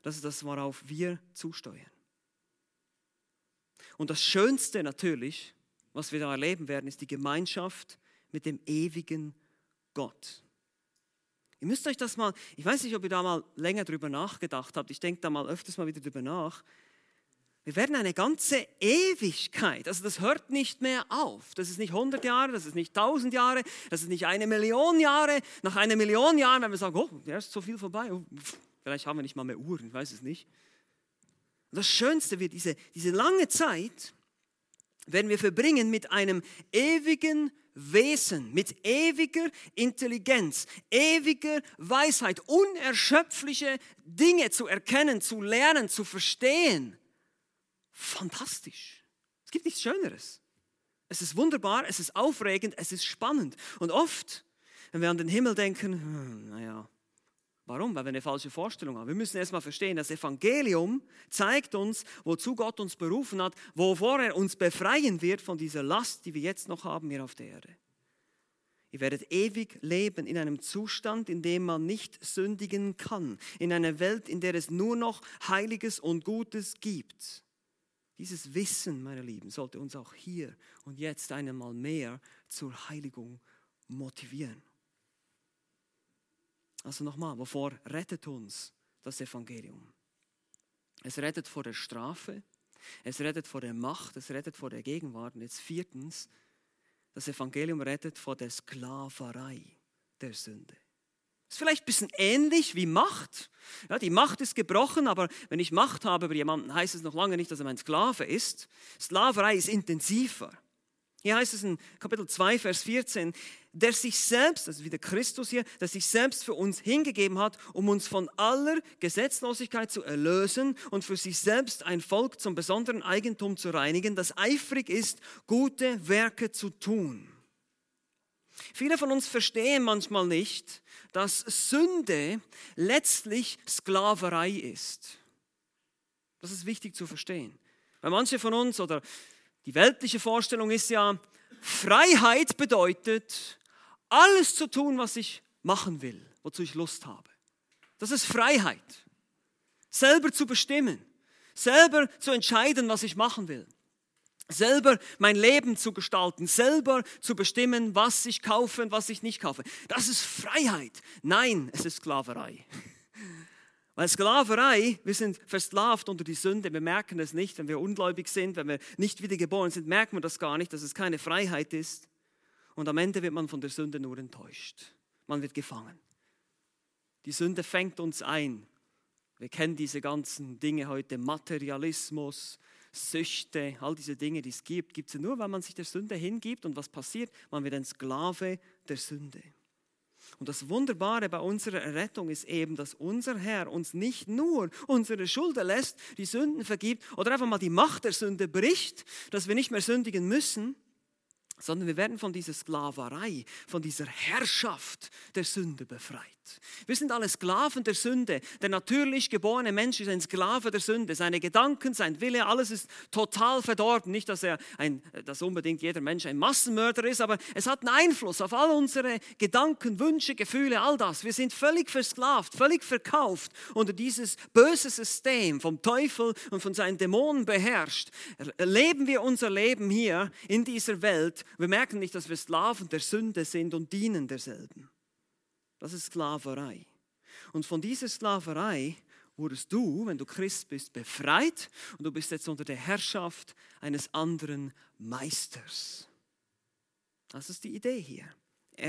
Das ist das, worauf wir zusteuern. Und das Schönste natürlich, was wir da erleben werden, ist die Gemeinschaft mit dem ewigen Gott. Ihr müsst euch das mal, ich weiß nicht, ob ihr da mal länger drüber nachgedacht habt, ich denke da mal öfters mal wieder drüber nach. Wir werden eine ganze Ewigkeit, also das hört nicht mehr auf. Das ist nicht 100 Jahre, das ist nicht 1000 Jahre, das ist nicht eine Million Jahre. Nach einer Million Jahren, wenn wir sagen, oh, der ist so viel vorbei, oh, vielleicht haben wir nicht mal mehr Uhren, ich weiß es nicht. Und das Schönste wird, diese, diese lange Zeit werden wir verbringen mit einem ewigen Wesen, mit ewiger Intelligenz, ewiger Weisheit, unerschöpfliche Dinge zu erkennen, zu lernen, zu verstehen. Fantastisch. Es gibt nichts Schöneres. Es ist wunderbar, es ist aufregend, es ist spannend. Und oft, wenn wir an den Himmel denken, hm, naja, Warum? Weil wir eine falsche Vorstellung haben. Wir müssen erstmal verstehen, das Evangelium zeigt uns, wozu Gott uns berufen hat, wovor er uns befreien wird von dieser Last, die wir jetzt noch haben hier auf der Erde. Ihr werdet ewig leben in einem Zustand, in dem man nicht sündigen kann, in einer Welt, in der es nur noch Heiliges und Gutes gibt. Dieses Wissen, meine Lieben, sollte uns auch hier und jetzt einmal mehr zur Heiligung motivieren. Also nochmal, wovor rettet uns das Evangelium? Es rettet vor der Strafe, es rettet vor der Macht, es rettet vor der Gegenwart. Und jetzt viertens, das Evangelium rettet vor der Sklaverei der Sünde. Ist vielleicht ein bisschen ähnlich wie Macht. Ja, die Macht ist gebrochen, aber wenn ich Macht habe über jemanden, heißt es noch lange nicht, dass er mein Sklave ist. Sklaverei ist intensiver. Hier heißt es in Kapitel 2, Vers 14, der sich selbst, das ist wieder Christus hier, der sich selbst für uns hingegeben hat, um uns von aller Gesetzlosigkeit zu erlösen und für sich selbst ein Volk zum besonderen Eigentum zu reinigen, das eifrig ist, gute Werke zu tun. Viele von uns verstehen manchmal nicht, dass Sünde letztlich Sklaverei ist. Das ist wichtig zu verstehen. Weil manche von uns oder die weltliche Vorstellung ist ja, Freiheit bedeutet, alles zu tun, was ich machen will, wozu ich Lust habe. Das ist Freiheit. Selber zu bestimmen, selber zu entscheiden, was ich machen will. Selber mein Leben zu gestalten, selber zu bestimmen, was ich kaufe und was ich nicht kaufe. Das ist Freiheit. Nein, es ist Sklaverei. Weil Sklaverei, wir sind versklavt unter die Sünde, wir merken es nicht, wenn wir ungläubig sind, wenn wir nicht wiedergeboren sind, merken wir das gar nicht, dass es keine Freiheit ist. Und am Ende wird man von der Sünde nur enttäuscht. Man wird gefangen. Die Sünde fängt uns ein. Wir kennen diese ganzen Dinge heute, Materialismus, Süchte, all diese Dinge, die es gibt, gibt es nur, weil man sich der Sünde hingibt. Und was passiert? Man wird ein Sklave der Sünde. Und das Wunderbare bei unserer Errettung ist eben, dass unser Herr uns nicht nur unsere Schuld lässt, die Sünden vergibt oder einfach mal die Macht der Sünde bricht, dass wir nicht mehr sündigen müssen, sondern wir werden von dieser Sklaverei, von dieser Herrschaft der Sünde befreit. Wir sind alle Sklaven der Sünde. Der natürlich geborene Mensch ist ein Sklave der Sünde. Seine Gedanken, sein Wille, alles ist total verdorben. Nicht, dass, er ein, dass unbedingt jeder Mensch ein Massenmörder ist, aber es hat einen Einfluss auf all unsere Gedanken, Wünsche, Gefühle, all das. Wir sind völlig versklavt, völlig verkauft unter dieses böse System vom Teufel und von seinen Dämonen beherrscht. Leben wir unser Leben hier in dieser Welt wir merken nicht, dass wir Sklaven der Sünde sind und dienen derselben. Das ist Sklaverei. Und von dieser Sklaverei wurdest du, wenn du Christ bist, befreit und du bist jetzt unter der Herrschaft eines anderen Meisters. Das ist die Idee hier.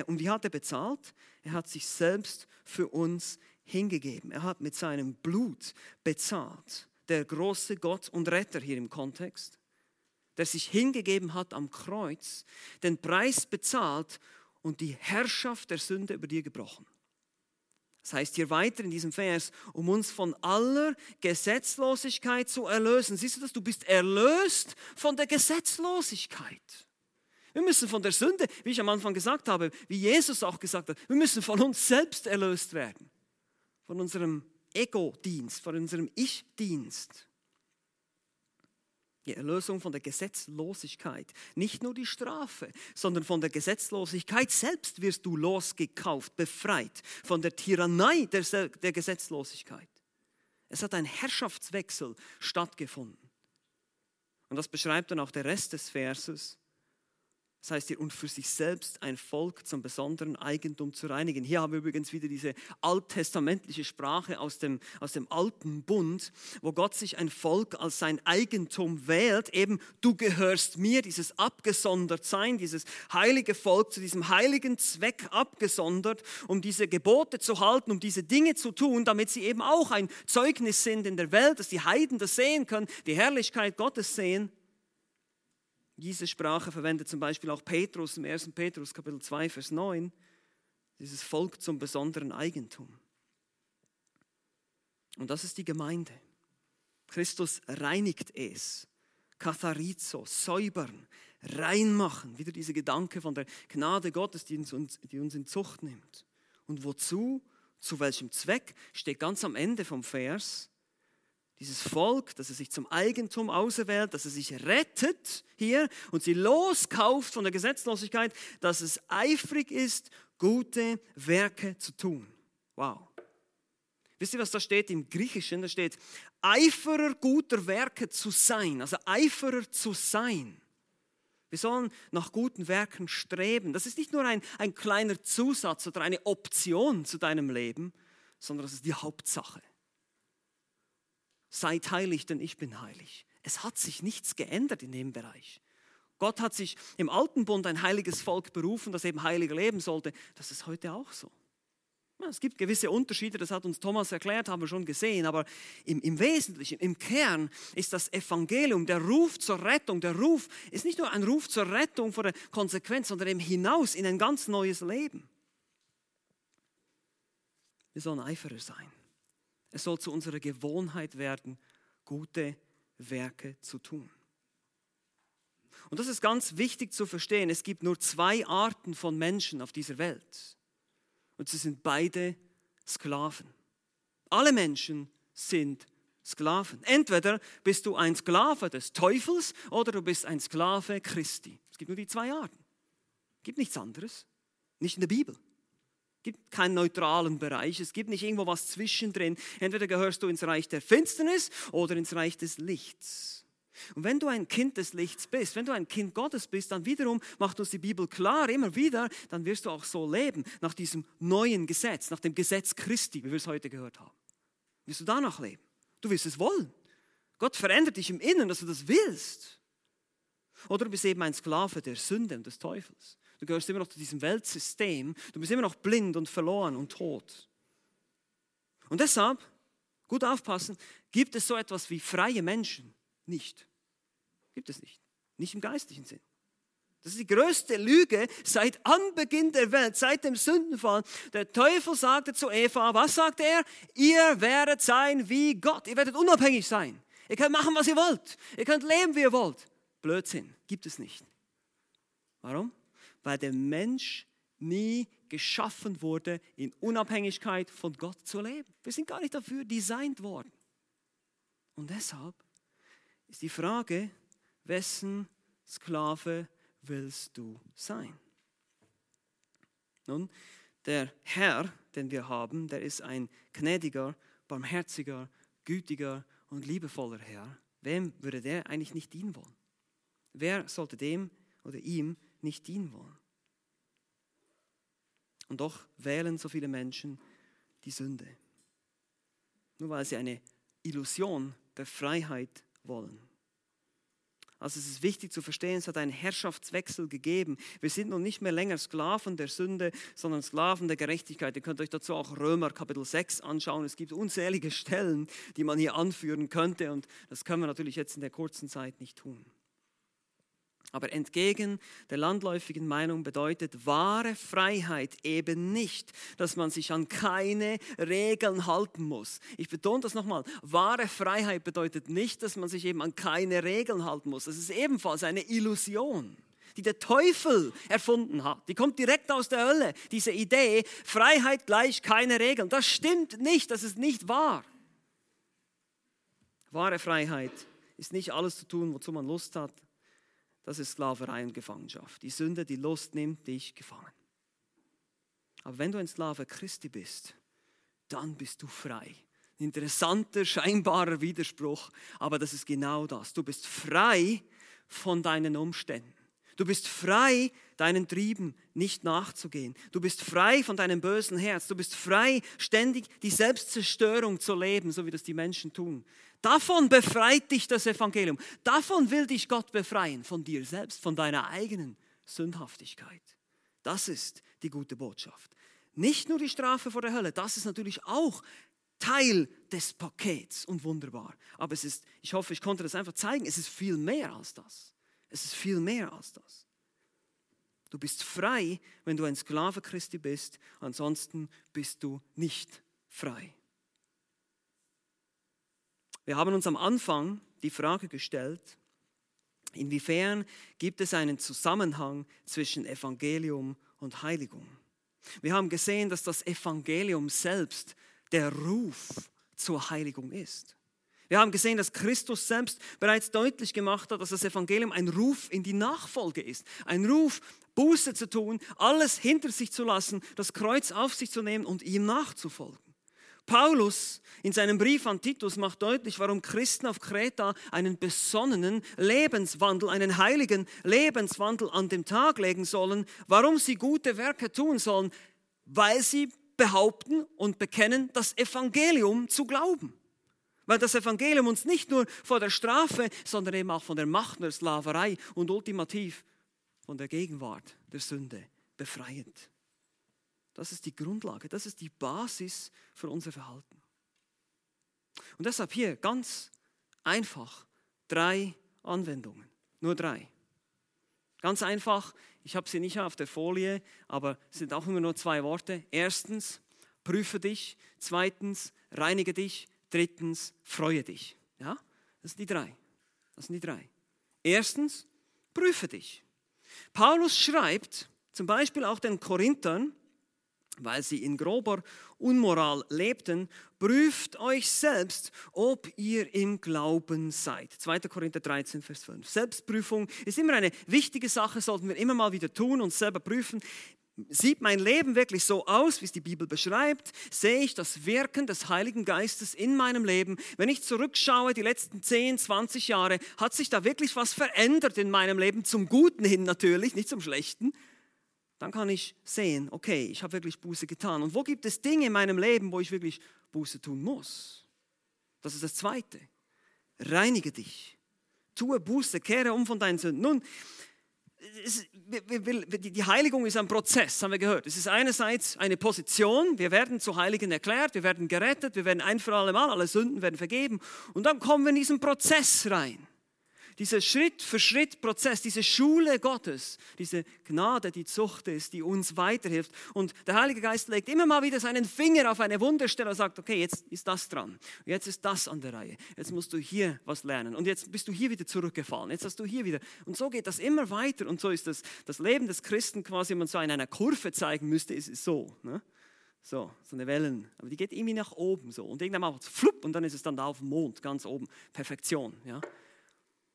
Und die hat er bezahlt. Er hat sich selbst für uns hingegeben. Er hat mit seinem Blut bezahlt. Der große Gott und Retter hier im Kontext der sich hingegeben hat am Kreuz, den Preis bezahlt und die Herrschaft der Sünde über dir gebrochen. Das heißt hier weiter in diesem Vers, um uns von aller Gesetzlosigkeit zu erlösen. Siehst du das? Du bist erlöst von der Gesetzlosigkeit. Wir müssen von der Sünde, wie ich am Anfang gesagt habe, wie Jesus auch gesagt hat, wir müssen von uns selbst erlöst werden. Von unserem Ego-Dienst, von unserem Ich-Dienst. Die Erlösung von der Gesetzlosigkeit. Nicht nur die Strafe, sondern von der Gesetzlosigkeit selbst wirst du losgekauft, befreit von der Tyrannei der, der Gesetzlosigkeit. Es hat ein Herrschaftswechsel stattgefunden. Und das beschreibt dann auch der Rest des Verses. Das heißt hier, und für sich selbst ein Volk zum besonderen Eigentum zu reinigen. Hier haben wir übrigens wieder diese alttestamentliche Sprache aus dem, aus dem alten Bund, wo Gott sich ein Volk als sein Eigentum wählt. Eben, du gehörst mir, dieses Abgesondertsein, dieses heilige Volk zu diesem heiligen Zweck abgesondert, um diese Gebote zu halten, um diese Dinge zu tun, damit sie eben auch ein Zeugnis sind in der Welt, dass die Heiden das sehen können, die Herrlichkeit Gottes sehen. Diese Sprache verwendet zum Beispiel auch Petrus im 1. Petrus Kapitel 2, Vers 9. Dieses Volk zum besonderen Eigentum. Und das ist die Gemeinde. Christus reinigt es. Katharizo, säubern, reinmachen. Wieder dieser Gedanke von der Gnade Gottes, die uns, die uns in Zucht nimmt. Und wozu? Zu welchem Zweck? Steht ganz am Ende vom Vers dieses Volk, dass er sich zum Eigentum auserwählt, dass er sich rettet hier und sie loskauft von der Gesetzlosigkeit, dass es eifrig ist, gute Werke zu tun. Wow. Wisst ihr, was da steht im Griechischen? Da steht, Eiferer guter Werke zu sein, also Eiferer zu sein. Wir sollen nach guten Werken streben. Das ist nicht nur ein, ein kleiner Zusatz oder eine Option zu deinem Leben, sondern das ist die Hauptsache seid heilig, denn ich bin heilig. Es hat sich nichts geändert in dem Bereich. Gott hat sich im alten Bund ein heiliges Volk berufen, das eben heiliger leben sollte. Das ist heute auch so. Es gibt gewisse Unterschiede, das hat uns Thomas erklärt, haben wir schon gesehen, aber im, im, Wesentlichen, im Kern ist das Evangelium, der Ruf zur Rettung, der Ruf ist nicht nur ein Ruf zur Rettung vor der Konsequenz, sondern eben hinaus in ein ganz neues Leben. Wir sollen Eiferer sein. Es soll zu unserer Gewohnheit werden, gute Werke zu tun. Und das ist ganz wichtig zu verstehen. Es gibt nur zwei Arten von Menschen auf dieser Welt. Und sie sind beide Sklaven. Alle Menschen sind Sklaven. Entweder bist du ein Sklave des Teufels oder du bist ein Sklave Christi. Es gibt nur die zwei Arten. Es gibt nichts anderes. Nicht in der Bibel. Es gibt keinen neutralen Bereich, es gibt nicht irgendwo was zwischendrin. Entweder gehörst du ins Reich der Finsternis oder ins Reich des Lichts. Und wenn du ein Kind des Lichts bist, wenn du ein Kind Gottes bist, dann wiederum macht uns die Bibel klar, immer wieder, dann wirst du auch so leben, nach diesem neuen Gesetz, nach dem Gesetz Christi, wie wir es heute gehört haben. Wirst du danach leben? Du wirst es wollen. Gott verändert dich im Inneren, dass du das willst. Oder du bist eben ein Sklave der Sünde und des Teufels. Du gehörst immer noch zu diesem Weltsystem. Du bist immer noch blind und verloren und tot. Und deshalb, gut aufpassen, gibt es so etwas wie freie Menschen nicht. Gibt es nicht. Nicht im geistlichen Sinn. Das ist die größte Lüge seit Anbeginn der Welt, seit dem Sündenfall. Der Teufel sagte zu Eva, was sagte er? Ihr werdet sein wie Gott. Ihr werdet unabhängig sein. Ihr könnt machen, was ihr wollt. Ihr könnt leben, wie ihr wollt. Blödsinn, gibt es nicht. Warum? Weil der Mensch nie geschaffen wurde, in Unabhängigkeit von Gott zu leben. Wir sind gar nicht dafür designt worden. Und deshalb ist die Frage, wessen Sklave willst du sein? Nun, der Herr, den wir haben, der ist ein gnädiger, barmherziger, gütiger und liebevoller Herr. Wem würde der eigentlich nicht dienen wollen? Wer sollte dem oder ihm nicht dienen wollen. Und doch wählen so viele Menschen die Sünde. Nur weil sie eine Illusion der Freiheit wollen. Also es ist wichtig zu verstehen, es hat einen Herrschaftswechsel gegeben. Wir sind nun nicht mehr länger Sklaven der Sünde, sondern Sklaven der Gerechtigkeit. Ihr könnt euch dazu auch Römer Kapitel 6 anschauen. Es gibt unzählige Stellen, die man hier anführen könnte und das können wir natürlich jetzt in der kurzen Zeit nicht tun. Aber entgegen der landläufigen Meinung bedeutet wahre Freiheit eben nicht, dass man sich an keine Regeln halten muss. Ich betone das nochmal. Wahre Freiheit bedeutet nicht, dass man sich eben an keine Regeln halten muss. Das ist ebenfalls eine Illusion die der Teufel erfunden hat. Die kommt direkt aus der Hölle. Diese Idee, Freiheit gleich keine Regeln. Das stimmt nicht, das ist nicht wahr. Wahre Freiheit ist nicht alles zu tun, wozu man Lust hat. Das ist Sklaverei und Gefangenschaft. Die Sünde, die Lust nimmt dich gefangen. Aber wenn du ein Sklave Christi bist, dann bist du frei. Interessanter, scheinbarer Widerspruch, aber das ist genau das. Du bist frei von deinen Umständen. Du bist frei, deinen Trieben nicht nachzugehen. Du bist frei von deinem bösen Herz. Du bist frei, ständig die Selbstzerstörung zu leben, so wie das die Menschen tun. Davon befreit dich das Evangelium. Davon will dich Gott befreien, von dir selbst, von deiner eigenen Sündhaftigkeit. Das ist die gute Botschaft. Nicht nur die Strafe vor der Hölle, das ist natürlich auch Teil des Pakets und wunderbar. Aber es ist, ich hoffe, ich konnte das einfach zeigen, es ist viel mehr als das. Es ist viel mehr als das. Du bist frei, wenn du ein Sklave Christi bist, ansonsten bist du nicht frei. Wir haben uns am Anfang die Frage gestellt, inwiefern gibt es einen Zusammenhang zwischen Evangelium und Heiligung? Wir haben gesehen, dass das Evangelium selbst der Ruf zur Heiligung ist. Wir haben gesehen, dass Christus selbst bereits deutlich gemacht hat, dass das Evangelium ein Ruf in die Nachfolge ist. Ein Ruf, Buße zu tun, alles hinter sich zu lassen, das Kreuz auf sich zu nehmen und ihm nachzufolgen. Paulus in seinem Brief an Titus macht deutlich, warum Christen auf Kreta einen besonnenen Lebenswandel, einen heiligen Lebenswandel an den Tag legen sollen, warum sie gute Werke tun sollen, weil sie behaupten und bekennen, das Evangelium zu glauben. Weil das Evangelium uns nicht nur vor der Strafe, sondern eben auch von der Macht der Sklaverei und ultimativ von der Gegenwart der Sünde befreiend. Das ist die Grundlage, das ist die Basis für unser Verhalten. Und deshalb hier ganz einfach drei Anwendungen, nur drei. Ganz einfach, ich habe sie nicht auf der Folie, aber es sind auch immer nur zwei Worte. Erstens, prüfe dich. Zweitens, reinige dich. Drittens, freue dich. Ja, das sind die drei. Das sind die drei. Erstens, prüfe dich. Paulus schreibt zum Beispiel auch den Korinthern, weil sie in grober Unmoral lebten, prüft euch selbst, ob ihr im Glauben seid. 2. Korinther 13, Vers 5. Selbstprüfung ist immer eine wichtige Sache, sollten wir immer mal wieder tun, uns selber prüfen. Sieht mein Leben wirklich so aus, wie es die Bibel beschreibt? Sehe ich das Wirken des Heiligen Geistes in meinem Leben? Wenn ich zurückschaue, die letzten 10, 20 Jahre, hat sich da wirklich was verändert in meinem Leben? Zum Guten hin natürlich, nicht zum Schlechten dann kann ich sehen, okay, ich habe wirklich Buße getan. Und wo gibt es Dinge in meinem Leben, wo ich wirklich Buße tun muss? Das ist das Zweite. Reinige dich. Tue Buße, kehre um von deinen Sünden. Nun, die Heiligung ist ein Prozess, haben wir gehört. Es ist einerseits eine Position, wir werden zu Heiligen erklärt, wir werden gerettet, wir werden ein für alle Mal, alle Sünden werden vergeben. Und dann kommen wir in diesen Prozess rein dieser Schritt für Schritt Prozess, diese Schule Gottes, diese Gnade, die Zucht ist, die uns weiterhilft. Und der Heilige Geist legt immer mal wieder seinen Finger auf eine Wunderstelle und sagt, okay, jetzt ist das dran, jetzt ist das an der Reihe, jetzt musst du hier was lernen und jetzt bist du hier wieder zurückgefallen, jetzt hast du hier wieder. Und so geht das immer weiter und so ist das, das Leben des Christen quasi, wenn man so in einer Kurve zeigen müsste, ist es so. Ne? So, so eine Wellen. Aber die geht irgendwie nach oben so. Und irgendwann macht es flupp und dann ist es dann da auf dem Mond, ganz oben. Perfektion. Ja?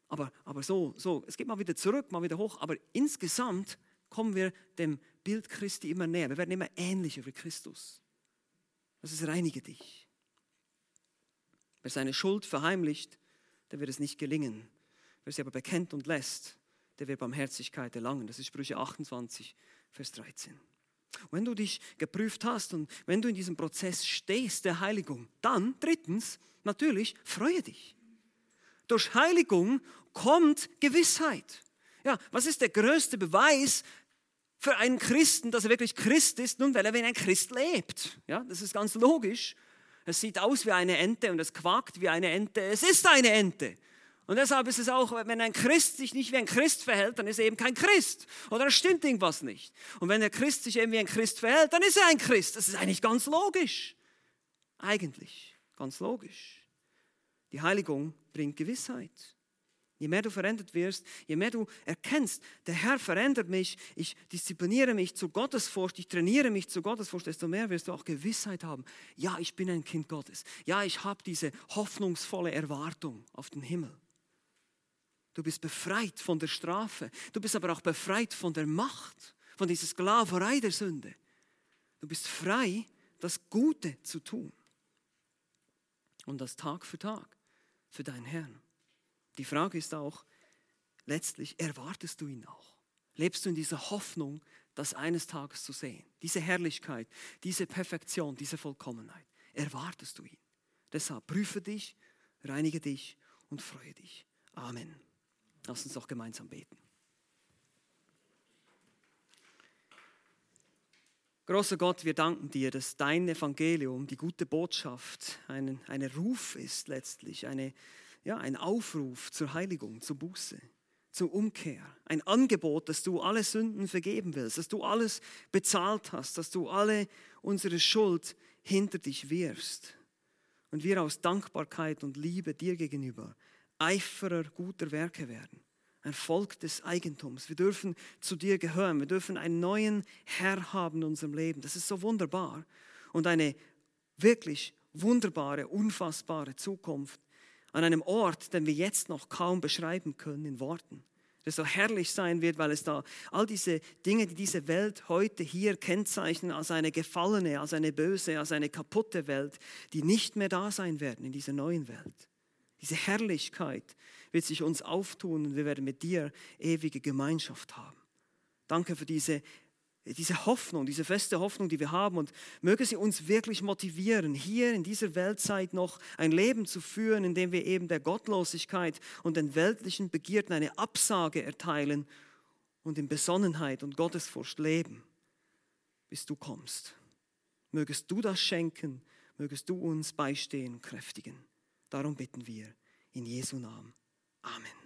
Aber, aber so, so, es geht mal wieder zurück, mal wieder hoch. Aber insgesamt kommen wir dem Bild Christi immer näher. Wir werden immer ähnlicher wie Christus. Das ist reinige dich. Wer seine Schuld verheimlicht, der wird es nicht gelingen. Wer sie aber bekennt und lässt, der wird Barmherzigkeit erlangen. Das ist Sprüche 28, Vers 13. Und wenn du dich geprüft hast und wenn du in diesem Prozess stehst der Heiligung, dann drittens, natürlich, freue dich. Durch Heiligung kommt Gewissheit. Ja, was ist der größte Beweis für einen Christen, dass er wirklich Christ ist? Nun, weil er wie ein Christ lebt. Ja, das ist ganz logisch. Es sieht aus wie eine Ente und es quakt wie eine Ente. Es ist eine Ente. Und deshalb ist es auch, wenn ein Christ sich nicht wie ein Christ verhält, dann ist er eben kein Christ. Oder es stimmt irgendwas nicht. Und wenn der Christ sich eben wie ein Christ verhält, dann ist er ein Christ. Das ist eigentlich ganz logisch. Eigentlich ganz logisch. Die Heiligung bringt Gewissheit. Je mehr du verändert wirst, je mehr du erkennst, der Herr verändert mich, ich diszipliniere mich zu Gottesfurcht, ich trainiere mich zu Gottesfurcht, desto mehr wirst du auch Gewissheit haben. Ja, ich bin ein Kind Gottes. Ja, ich habe diese hoffnungsvolle Erwartung auf den Himmel. Du bist befreit von der Strafe. Du bist aber auch befreit von der Macht, von dieser Sklaverei der Sünde. Du bist frei, das Gute zu tun. Und das Tag für Tag für deinen Herrn. Die Frage ist auch, letztlich erwartest du ihn auch? Lebst du in dieser Hoffnung, das eines Tages zu sehen? Diese Herrlichkeit, diese Perfektion, diese Vollkommenheit. Erwartest du ihn? Deshalb prüfe dich, reinige dich und freue dich. Amen. Lass uns doch gemeinsam beten. Großer Gott, wir danken dir, dass dein Evangelium, die gute Botschaft, ein, ein Ruf ist letztlich, eine, ja, ein Aufruf zur Heiligung, zur Buße, zur Umkehr. Ein Angebot, dass du alle Sünden vergeben willst, dass du alles bezahlt hast, dass du alle unsere Schuld hinter dich wirfst. Und wir aus Dankbarkeit und Liebe dir gegenüber Eiferer guter Werke werden ein Volk des Eigentums. Wir dürfen zu dir gehören. Wir dürfen einen neuen Herr haben in unserem Leben. Das ist so wunderbar. Und eine wirklich wunderbare, unfassbare Zukunft an einem Ort, den wir jetzt noch kaum beschreiben können in Worten. Das so herrlich sein wird, weil es da all diese Dinge, die diese Welt heute hier kennzeichnen, als eine gefallene, als eine böse, als eine kaputte Welt, die nicht mehr da sein werden in dieser neuen Welt. Diese Herrlichkeit wird sich uns auftun und wir werden mit dir ewige Gemeinschaft haben. Danke für diese, diese Hoffnung, diese feste Hoffnung, die wir haben und möge sie uns wirklich motivieren, hier in dieser Weltzeit noch ein Leben zu führen, in dem wir eben der Gottlosigkeit und den weltlichen Begierden eine Absage erteilen und in Besonnenheit und Gottesfurcht leben, bis du kommst. Mögest du das schenken, mögest du uns beistehen, kräftigen. Darum bitten wir in Jesu Namen. Amen.